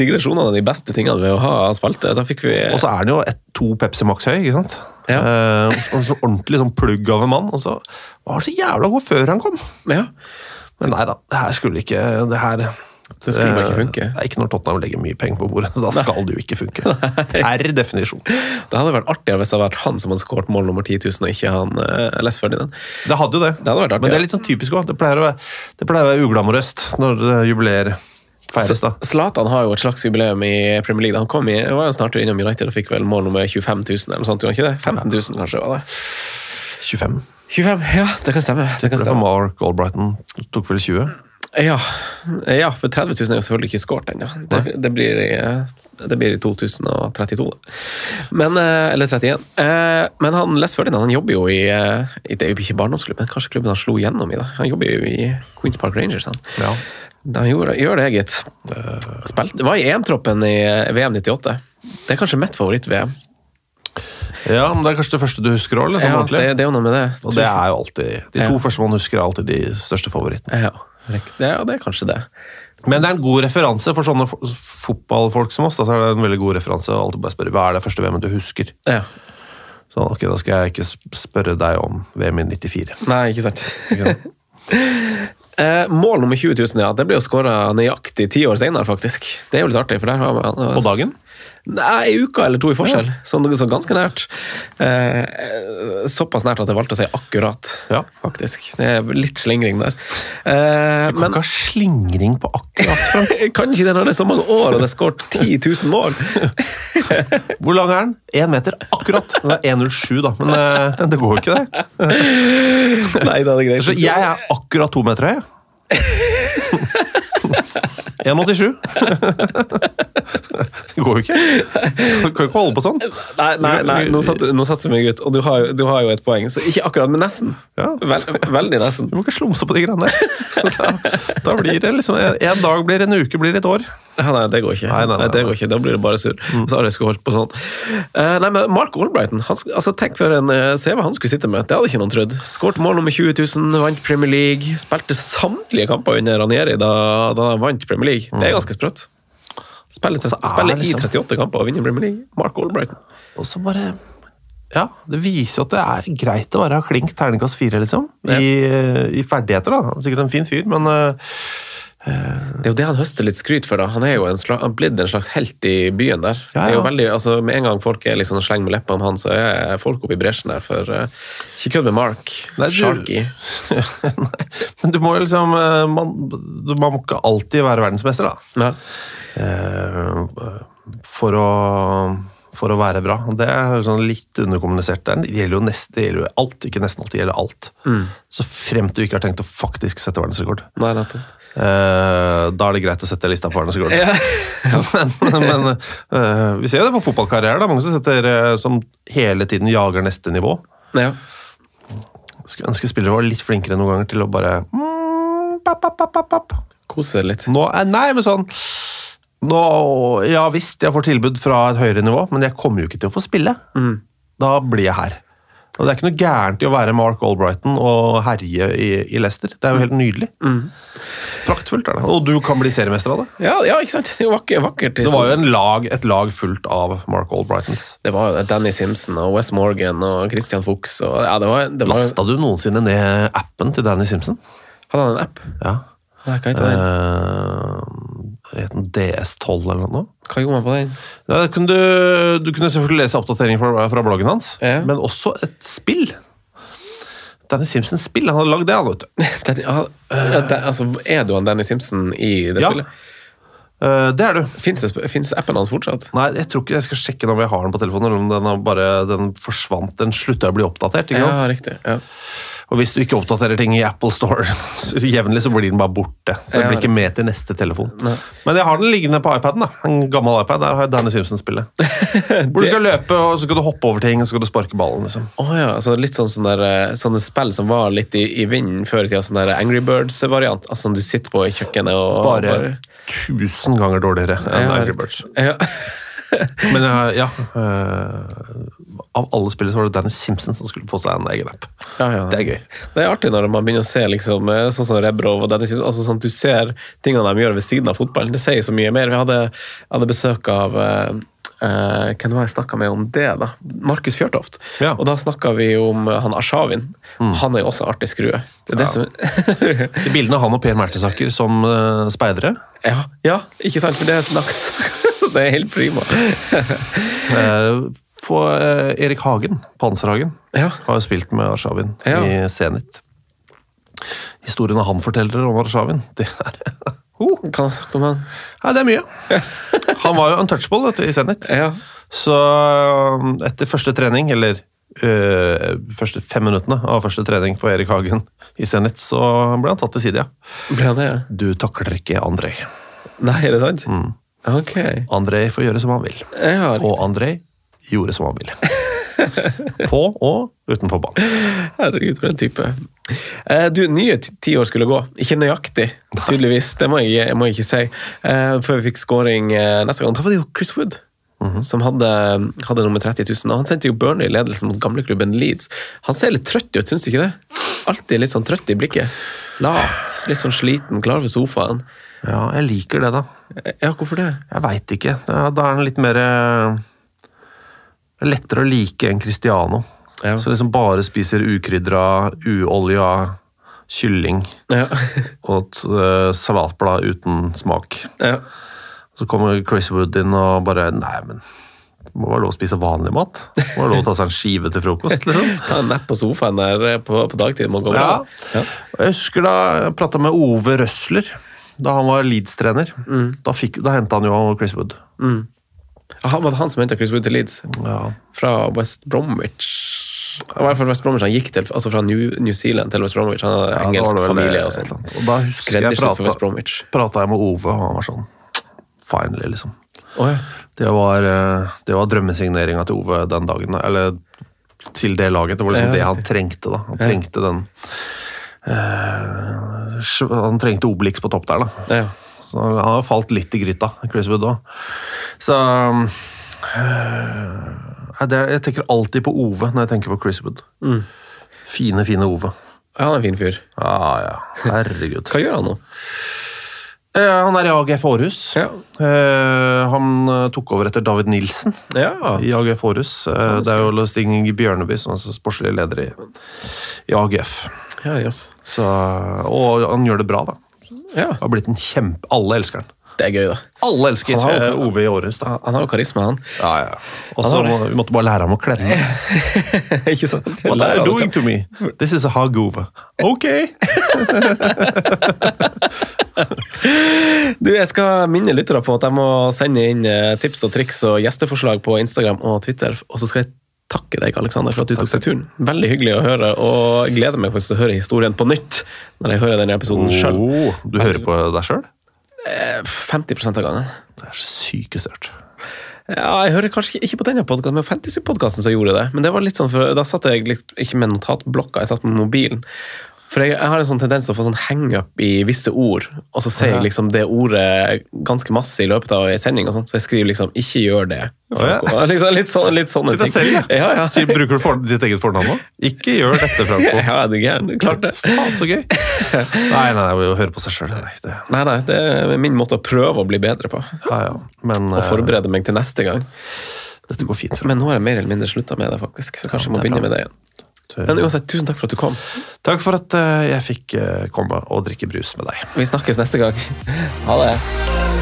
Digresjonene er de beste tingene ved å ha spalte. Da fikk vi Og så er han jo et, to Pepsi Max høy, ikke sant? Ja. Eh, og så ordentlig sånn plugg av en mann. Og så var han så jævla god før han kom. Ja, Men nei da, det her skulle ikke Det her det skulle bare ikke funke. Det er ikke når Tottenham legger mye penger på bordet. Da skal det jo ikke funke. Per definisjon. Det hadde vært artigere hvis det hadde vært han som hadde skåret mål nummer 10 000, og ikke han uh, Les Ferdinand. Det hadde jo det. Det hadde. Men det er litt sånn typisk òg. Det pleier å være, det være uglamorøst når eh, jubileer feires. da. Zlatan har jo et slags jubileum i Premier League. Han kom i, var jo snart innom United og fikk vel mål nummer 25 000, eller noe sånt. gjorde han ikke det? 15 000 kanskje var det. 25. 25, ja, det kan stemme. Det kan Det stemme. Mark Albrighton tok vel 20. Ja, ja, for 30 000 er jo selvfølgelig ikke skåret ennå. Det, det, blir i- det blir i 2032. da. Men, eh, eller 31. Eh, Men han Les Ferdinand han jobber jo i eh, i- Det er jo ikke barndomsklubben, kanskje klubben han slo gjennom i. da. Han jobber jo i Queens Park Rangers. han. Ja. Han gjør, gjør det, gitt. Spilt, var i EM-troppen i VM 98. Det er kanskje mitt favoritt-VM. ja, men det er kanskje det første du husker òg? Liksom, Ja, det, det er jo noe med det. Og det er jo alltid De to Ja. første man husker, er alltid de største favorittene. Ja. Det, ja, det er kanskje det. Men det er en god referanse for sånne fotballfolk som oss. Da, så er det en veldig god referanse alltid bare spørre hva er det første VM-et du husker. Ja. Så ok, Da skal jeg ikke spørre deg om VM i 94. Nei, ikke sant. Eh, mål nummer 20 000, ja. Det ble jo skåra nøyaktig ti år senere, faktisk. Det er jo litt artig. for der har man... På dagen? Nei, ei uke eller to i forskjell. Sånn, så ganske nært. Eh, såpass nært at jeg valgte å si akkurat, Ja. faktisk. Det er litt slingring der. Eh, Du kan men ikke ha slingring på akkurat, jeg kan ikke det når det er så mange år og det er skåret 10 000 mål. Hvor lang er den? Én meter, akkurat. Den er 1,07, da, men eh, det går jo ikke, det. Nei, det er greit. Så jeg er akkurat to meter høy. jeg. 1,87. Det går jo ikke. Du kan jo ikke holde på sånn. Nei, nei, nei, nå satser vi, ut, og du har, du har jo et poeng. Så ikke akkurat, men nesten. Ja. Vel, veldig nesten. Du må ikke slumse på de greiene der. Da, da blir det liksom En dag blir en uke, blir et år. Ja, nei, det går ikke. Nei, nei, nei, det går ikke. Da blir det bare surr. Så har jeg skulle holdt på sånn. Eh, nei, men Mark Albrighton, han, altså, tenk for en eh, CV han skulle sitte med. Det hadde ikke noen trodd. Skåret mål nummer 20 000, vant Premier League. Spilte samtlige kamper under Ranieri da, da han vant Premier League. Det er ganske sprøtt. Spiller, er spiller liksom- i 38 kamper og vinner Premier League. Mark Albrighton. Og så bare Ja, det viser at det er greit å være klink terningkast fire, liksom. I, I ferdigheter, da. Er Sikkert en fin fyr, men eh, Det er jo det han høster litt skryt for. da. Han er jo en slags, han blitt en slags helt i byen der. Ja, Det er jo veldig, altså Med en gang folk er liksom slenger med leppene om han, så er folk oppe i bresjen der for uh, Ikke kødd med Mark. Nei, du- Sharky. Nei, men du må jo liksom eh, man, man må ikke alltid være verdensmester, da. Ja. Eh, for å for å være bra. Det er sånn litt underkommunisert. Det gjelder jo, nest, det gjelder jo alt, ikke nesten alt, det gjelder alt. Mm. Så fremt du ikke har tenkt å faktisk sette verdensrekord. Nei, nettopp. Uh, da er det greit å sette lista på verdensrekord. men men uh, vi ser jo det på fotballkarriere. er Mange som, setter, uh, som hele tiden jager neste nivå. Ja. Skulle ønske spillere var litt flinkere noen ganger til å bare mm, pap, pap, pap. Kose litt. Nå Nei, men sånn nå, Ja visst, jeg får tilbud fra et høyere nivå, men jeg kommer jo ikke til å få spille. Mm. Da blir jeg her. Og det er ikke noe gærent i å være Mark Albrighton og herje i, i Leicester. Det er jo helt nydelig. Praktfullt er det. Og du kan bli seriemester av det. Ja, ja, ikke sant? Det er jo vakkert. vakkert Det var jo lag, et lag fullt av Mark Albrightons. Det var jo Danny Simpson og Wes Morgan og Christian Fuchs. Og, ja, det var, det var, Lasta du noensinne ned appen til Danny Simpson? hadde han en app? Ja. Nei, hva heter den? Uh, het den DS12 eller noe? Hva gjorde man på den? Ja, kunne du, du kunne selvfølgelig lese oppdateringer fra, fra bloggen hans, Ja. men også et spill. Danny Simpsons spill. Han hadde lagd det, han, vet du. Den, ja, ja, den, altså, er du han Danny Simpson i det Ja. spillet? Uh, det er du. Fins appen hans fortsatt? Nei, jeg tror ikke jeg skal sjekke om jeg har den på telefonen, eller om den, bare, den forsvant. Den slutta å bli oppdatert. ikke sant? Ja, riktig. Ja. Og hvis du ikke oppdaterer ting i Apple Store jevnlig, så blir den bare borte. Den blir ikke med til neste telefon. Nei. Men jeg har den liggende på iPaden. da. En gammel iPad. Der har jeg Danny Simpson-spillet. Hvor du skal løpe, og så skal du hoppe over ting, og så skal du sparke ballen. liksom. Oh, ja, altså litt sånn, sånne, der, eh, sånne spill som var litt i, i vinden før i tida. Sånn der Angry Birds-variant. Altså sånn Du sitter på i kjøkkenet og Bare tusen ganger dårligere enn Angry. Birds. Ja. Men jeg- ja eh, Av alle spillere så var det Danny Simpson som skulle få seg en egen app. Ja, ja. Det er gøy. Det er artig når man begynner å se liksom, eh, sånn som Rebrov og Dennis Simpson, altså sånn at du ser tingene de gjør ved siden av fotballen. Det sier så mye mer. Vi hadde, hadde besøk av Uh, eh, Hvem var jeg snakka med om det? da? Markus Fjørtoft. Ja. Og da snakka vi om han han Arshavin. Han er jo også artig skrue. Det er det som De bildene av han og Per Mertesaker som uh, speidere ja, ja, ikke sant? For det snakka snakk så det er helt prima. Få For eh, Erik Hagen, Panserhagen, Ja. har jo spilt med Arshavin Ja. i Zenit. Historiene han forteller om Arshavin, det er oh, Hva har han sagt om han? Ja, det er mye. Han var jo untouchable du, i Zenit. Ja. Så um, etter første trening, eller øh, første fem minuttene av første trening for Erik Hagen i Zenit, så ble han tatt til side, ja. Ble han det? ja? Du takler ikke Andrej. Nei, er det sant? Ok. Andrej får gjøre som han vil. Ja, Og Andrej gjorde som han ville. På og utenfor banen. Herregud, for en type. Eh, du, nye ti år skulle gå. Ikke nøyaktig, tydeligvis. Det må jeg, jeg må ikke si. Eh, før vi fikk scoring eh, neste gang. Da var det jo Chris Wood. Som hadde, hadde nummer 30 000. Og han sendte jo Burnley i ledelsen mot gamleklubben Leeds. Han ser litt trøtt ut, syns du ikke det? Alltid litt sånn trøtt i blikket. Lat, litt sånn sliten, klar ved sofaen. Ja, jeg liker det, da. Ja, hvorfor det? Jeg veit ikke. Da er den litt mer øh, Lettere å like enn Cristiano. Ja. Så liksom bare spiser ukrydra, uolja kylling Ja. og et øh, salatblad uten smak. ja. Så kommer Chris Wood inn og bare Nei, men det må være lov å spise vanlig mat. Det må være lov å ta seg en skive til frokost. liksom. Ta en napp på sofaen der eh, på, på dagtid. Ja. Og Jeg husker da jeg prata med Ove Røsler da han var Leeds-trener. Da, fikk- da henta han jo Chris Wood. Ah, Var det han som henta Chris Wood til Leeds? Ja. Fra West Bromwich? I hvert fall West Bromwich han gikk til, altså fra New, New Zealand til West Bromwich. Han hadde Ja, engelsk familie og sånn. Da husker jeg prata, Bromwich. prata jeg med Ove, og han var sånn Finally, liksom. Oh, ja. Det var, eh, det var drømmesigneringa til Ove den dagen. Eller til det laget. Det var liksom Ja, det han trengte. da. Han trengte den Han trengte Obelix på topp der, da. ja. Så han har falt litt i gryta, Chris Wood òg. Så det er, Jeg tenker alltid på Ove når jeg tenker på Chris Wood. Fine, fine Ove. Ja, Han er en fin fyr. Ja, ja. Herregud. Hva gjør han nå? Eh, han er i AGF Aarhus. Ja. Eh, han eh, tok over etter David Nilsen Ja. i AGF Aarhus. Det er jo Stig Bjørneby som er sportslig leder i, i AGF. Ja, yes. Så, og han gjør det bra, da. ja. Har blitt en kjempe... Alle elsker han. Det er gøy, da. Alle elsker Han har jo- Ove i Aarhus, da. Han har jo karisma, han. Ja, ja. Og så må, vi måtte bare lære ham å klemme. ikke sant? What are you doing to me? This is a hug Ove. Ok! Du, Jeg skal minne lyttere på at jeg må sende inn eh, tips og triks og gjesteforslag på Instagram og Twitter. Og så skal jeg takke deg, Alexander, for at du tok deg turen. Veldig hyggelig å høre, og gleder meg faktisk til å høre historien på nytt når jeg hører denne episoden sjøl. Oh, du hører på deg sjøl? 50 av gangen. Det er sykt størt. Ja, jeg hører kanskje ikke på denne podkasten, men Fantasy-podkasten som gjorde det. Men det var litt sånn, for da satt jeg litt, ikke med notatblokka, jeg satt med mobilen. For jeg, jeg har en sånn tendens til å få sånn hangup i visse ord, og så sier Ja. jeg liksom det ordet ganske masse i løpet av en sending, og sånt, så jeg skriver liksom 'ikke gjør det'. ja. liksom, litt, sånn, litt sånne ting. selv, ja. Ja, ja. Sier, bruker du for, ditt eget fornavn nå? Ikke gjør dette, Franco. Ja, det er gæren. Klart det. Faen, så gøy. Nei, nei, nei, å høre på seg sjøl. Nei, det Nei, nei, det er min måte å prøve å bli bedre på. Ja, ja. Men Og forberede meg til neste gang. dette går fint. Men nå har jeg mer eller mindre slutta med det, faktisk. Så kanskje jeg må begynne bra. med det igjen. Men uansett, tusen takk for at du kom. Takk for at eh, jeg fikk eh, komme og drikke brus med deg. Vi snakkes neste gang. Ha det.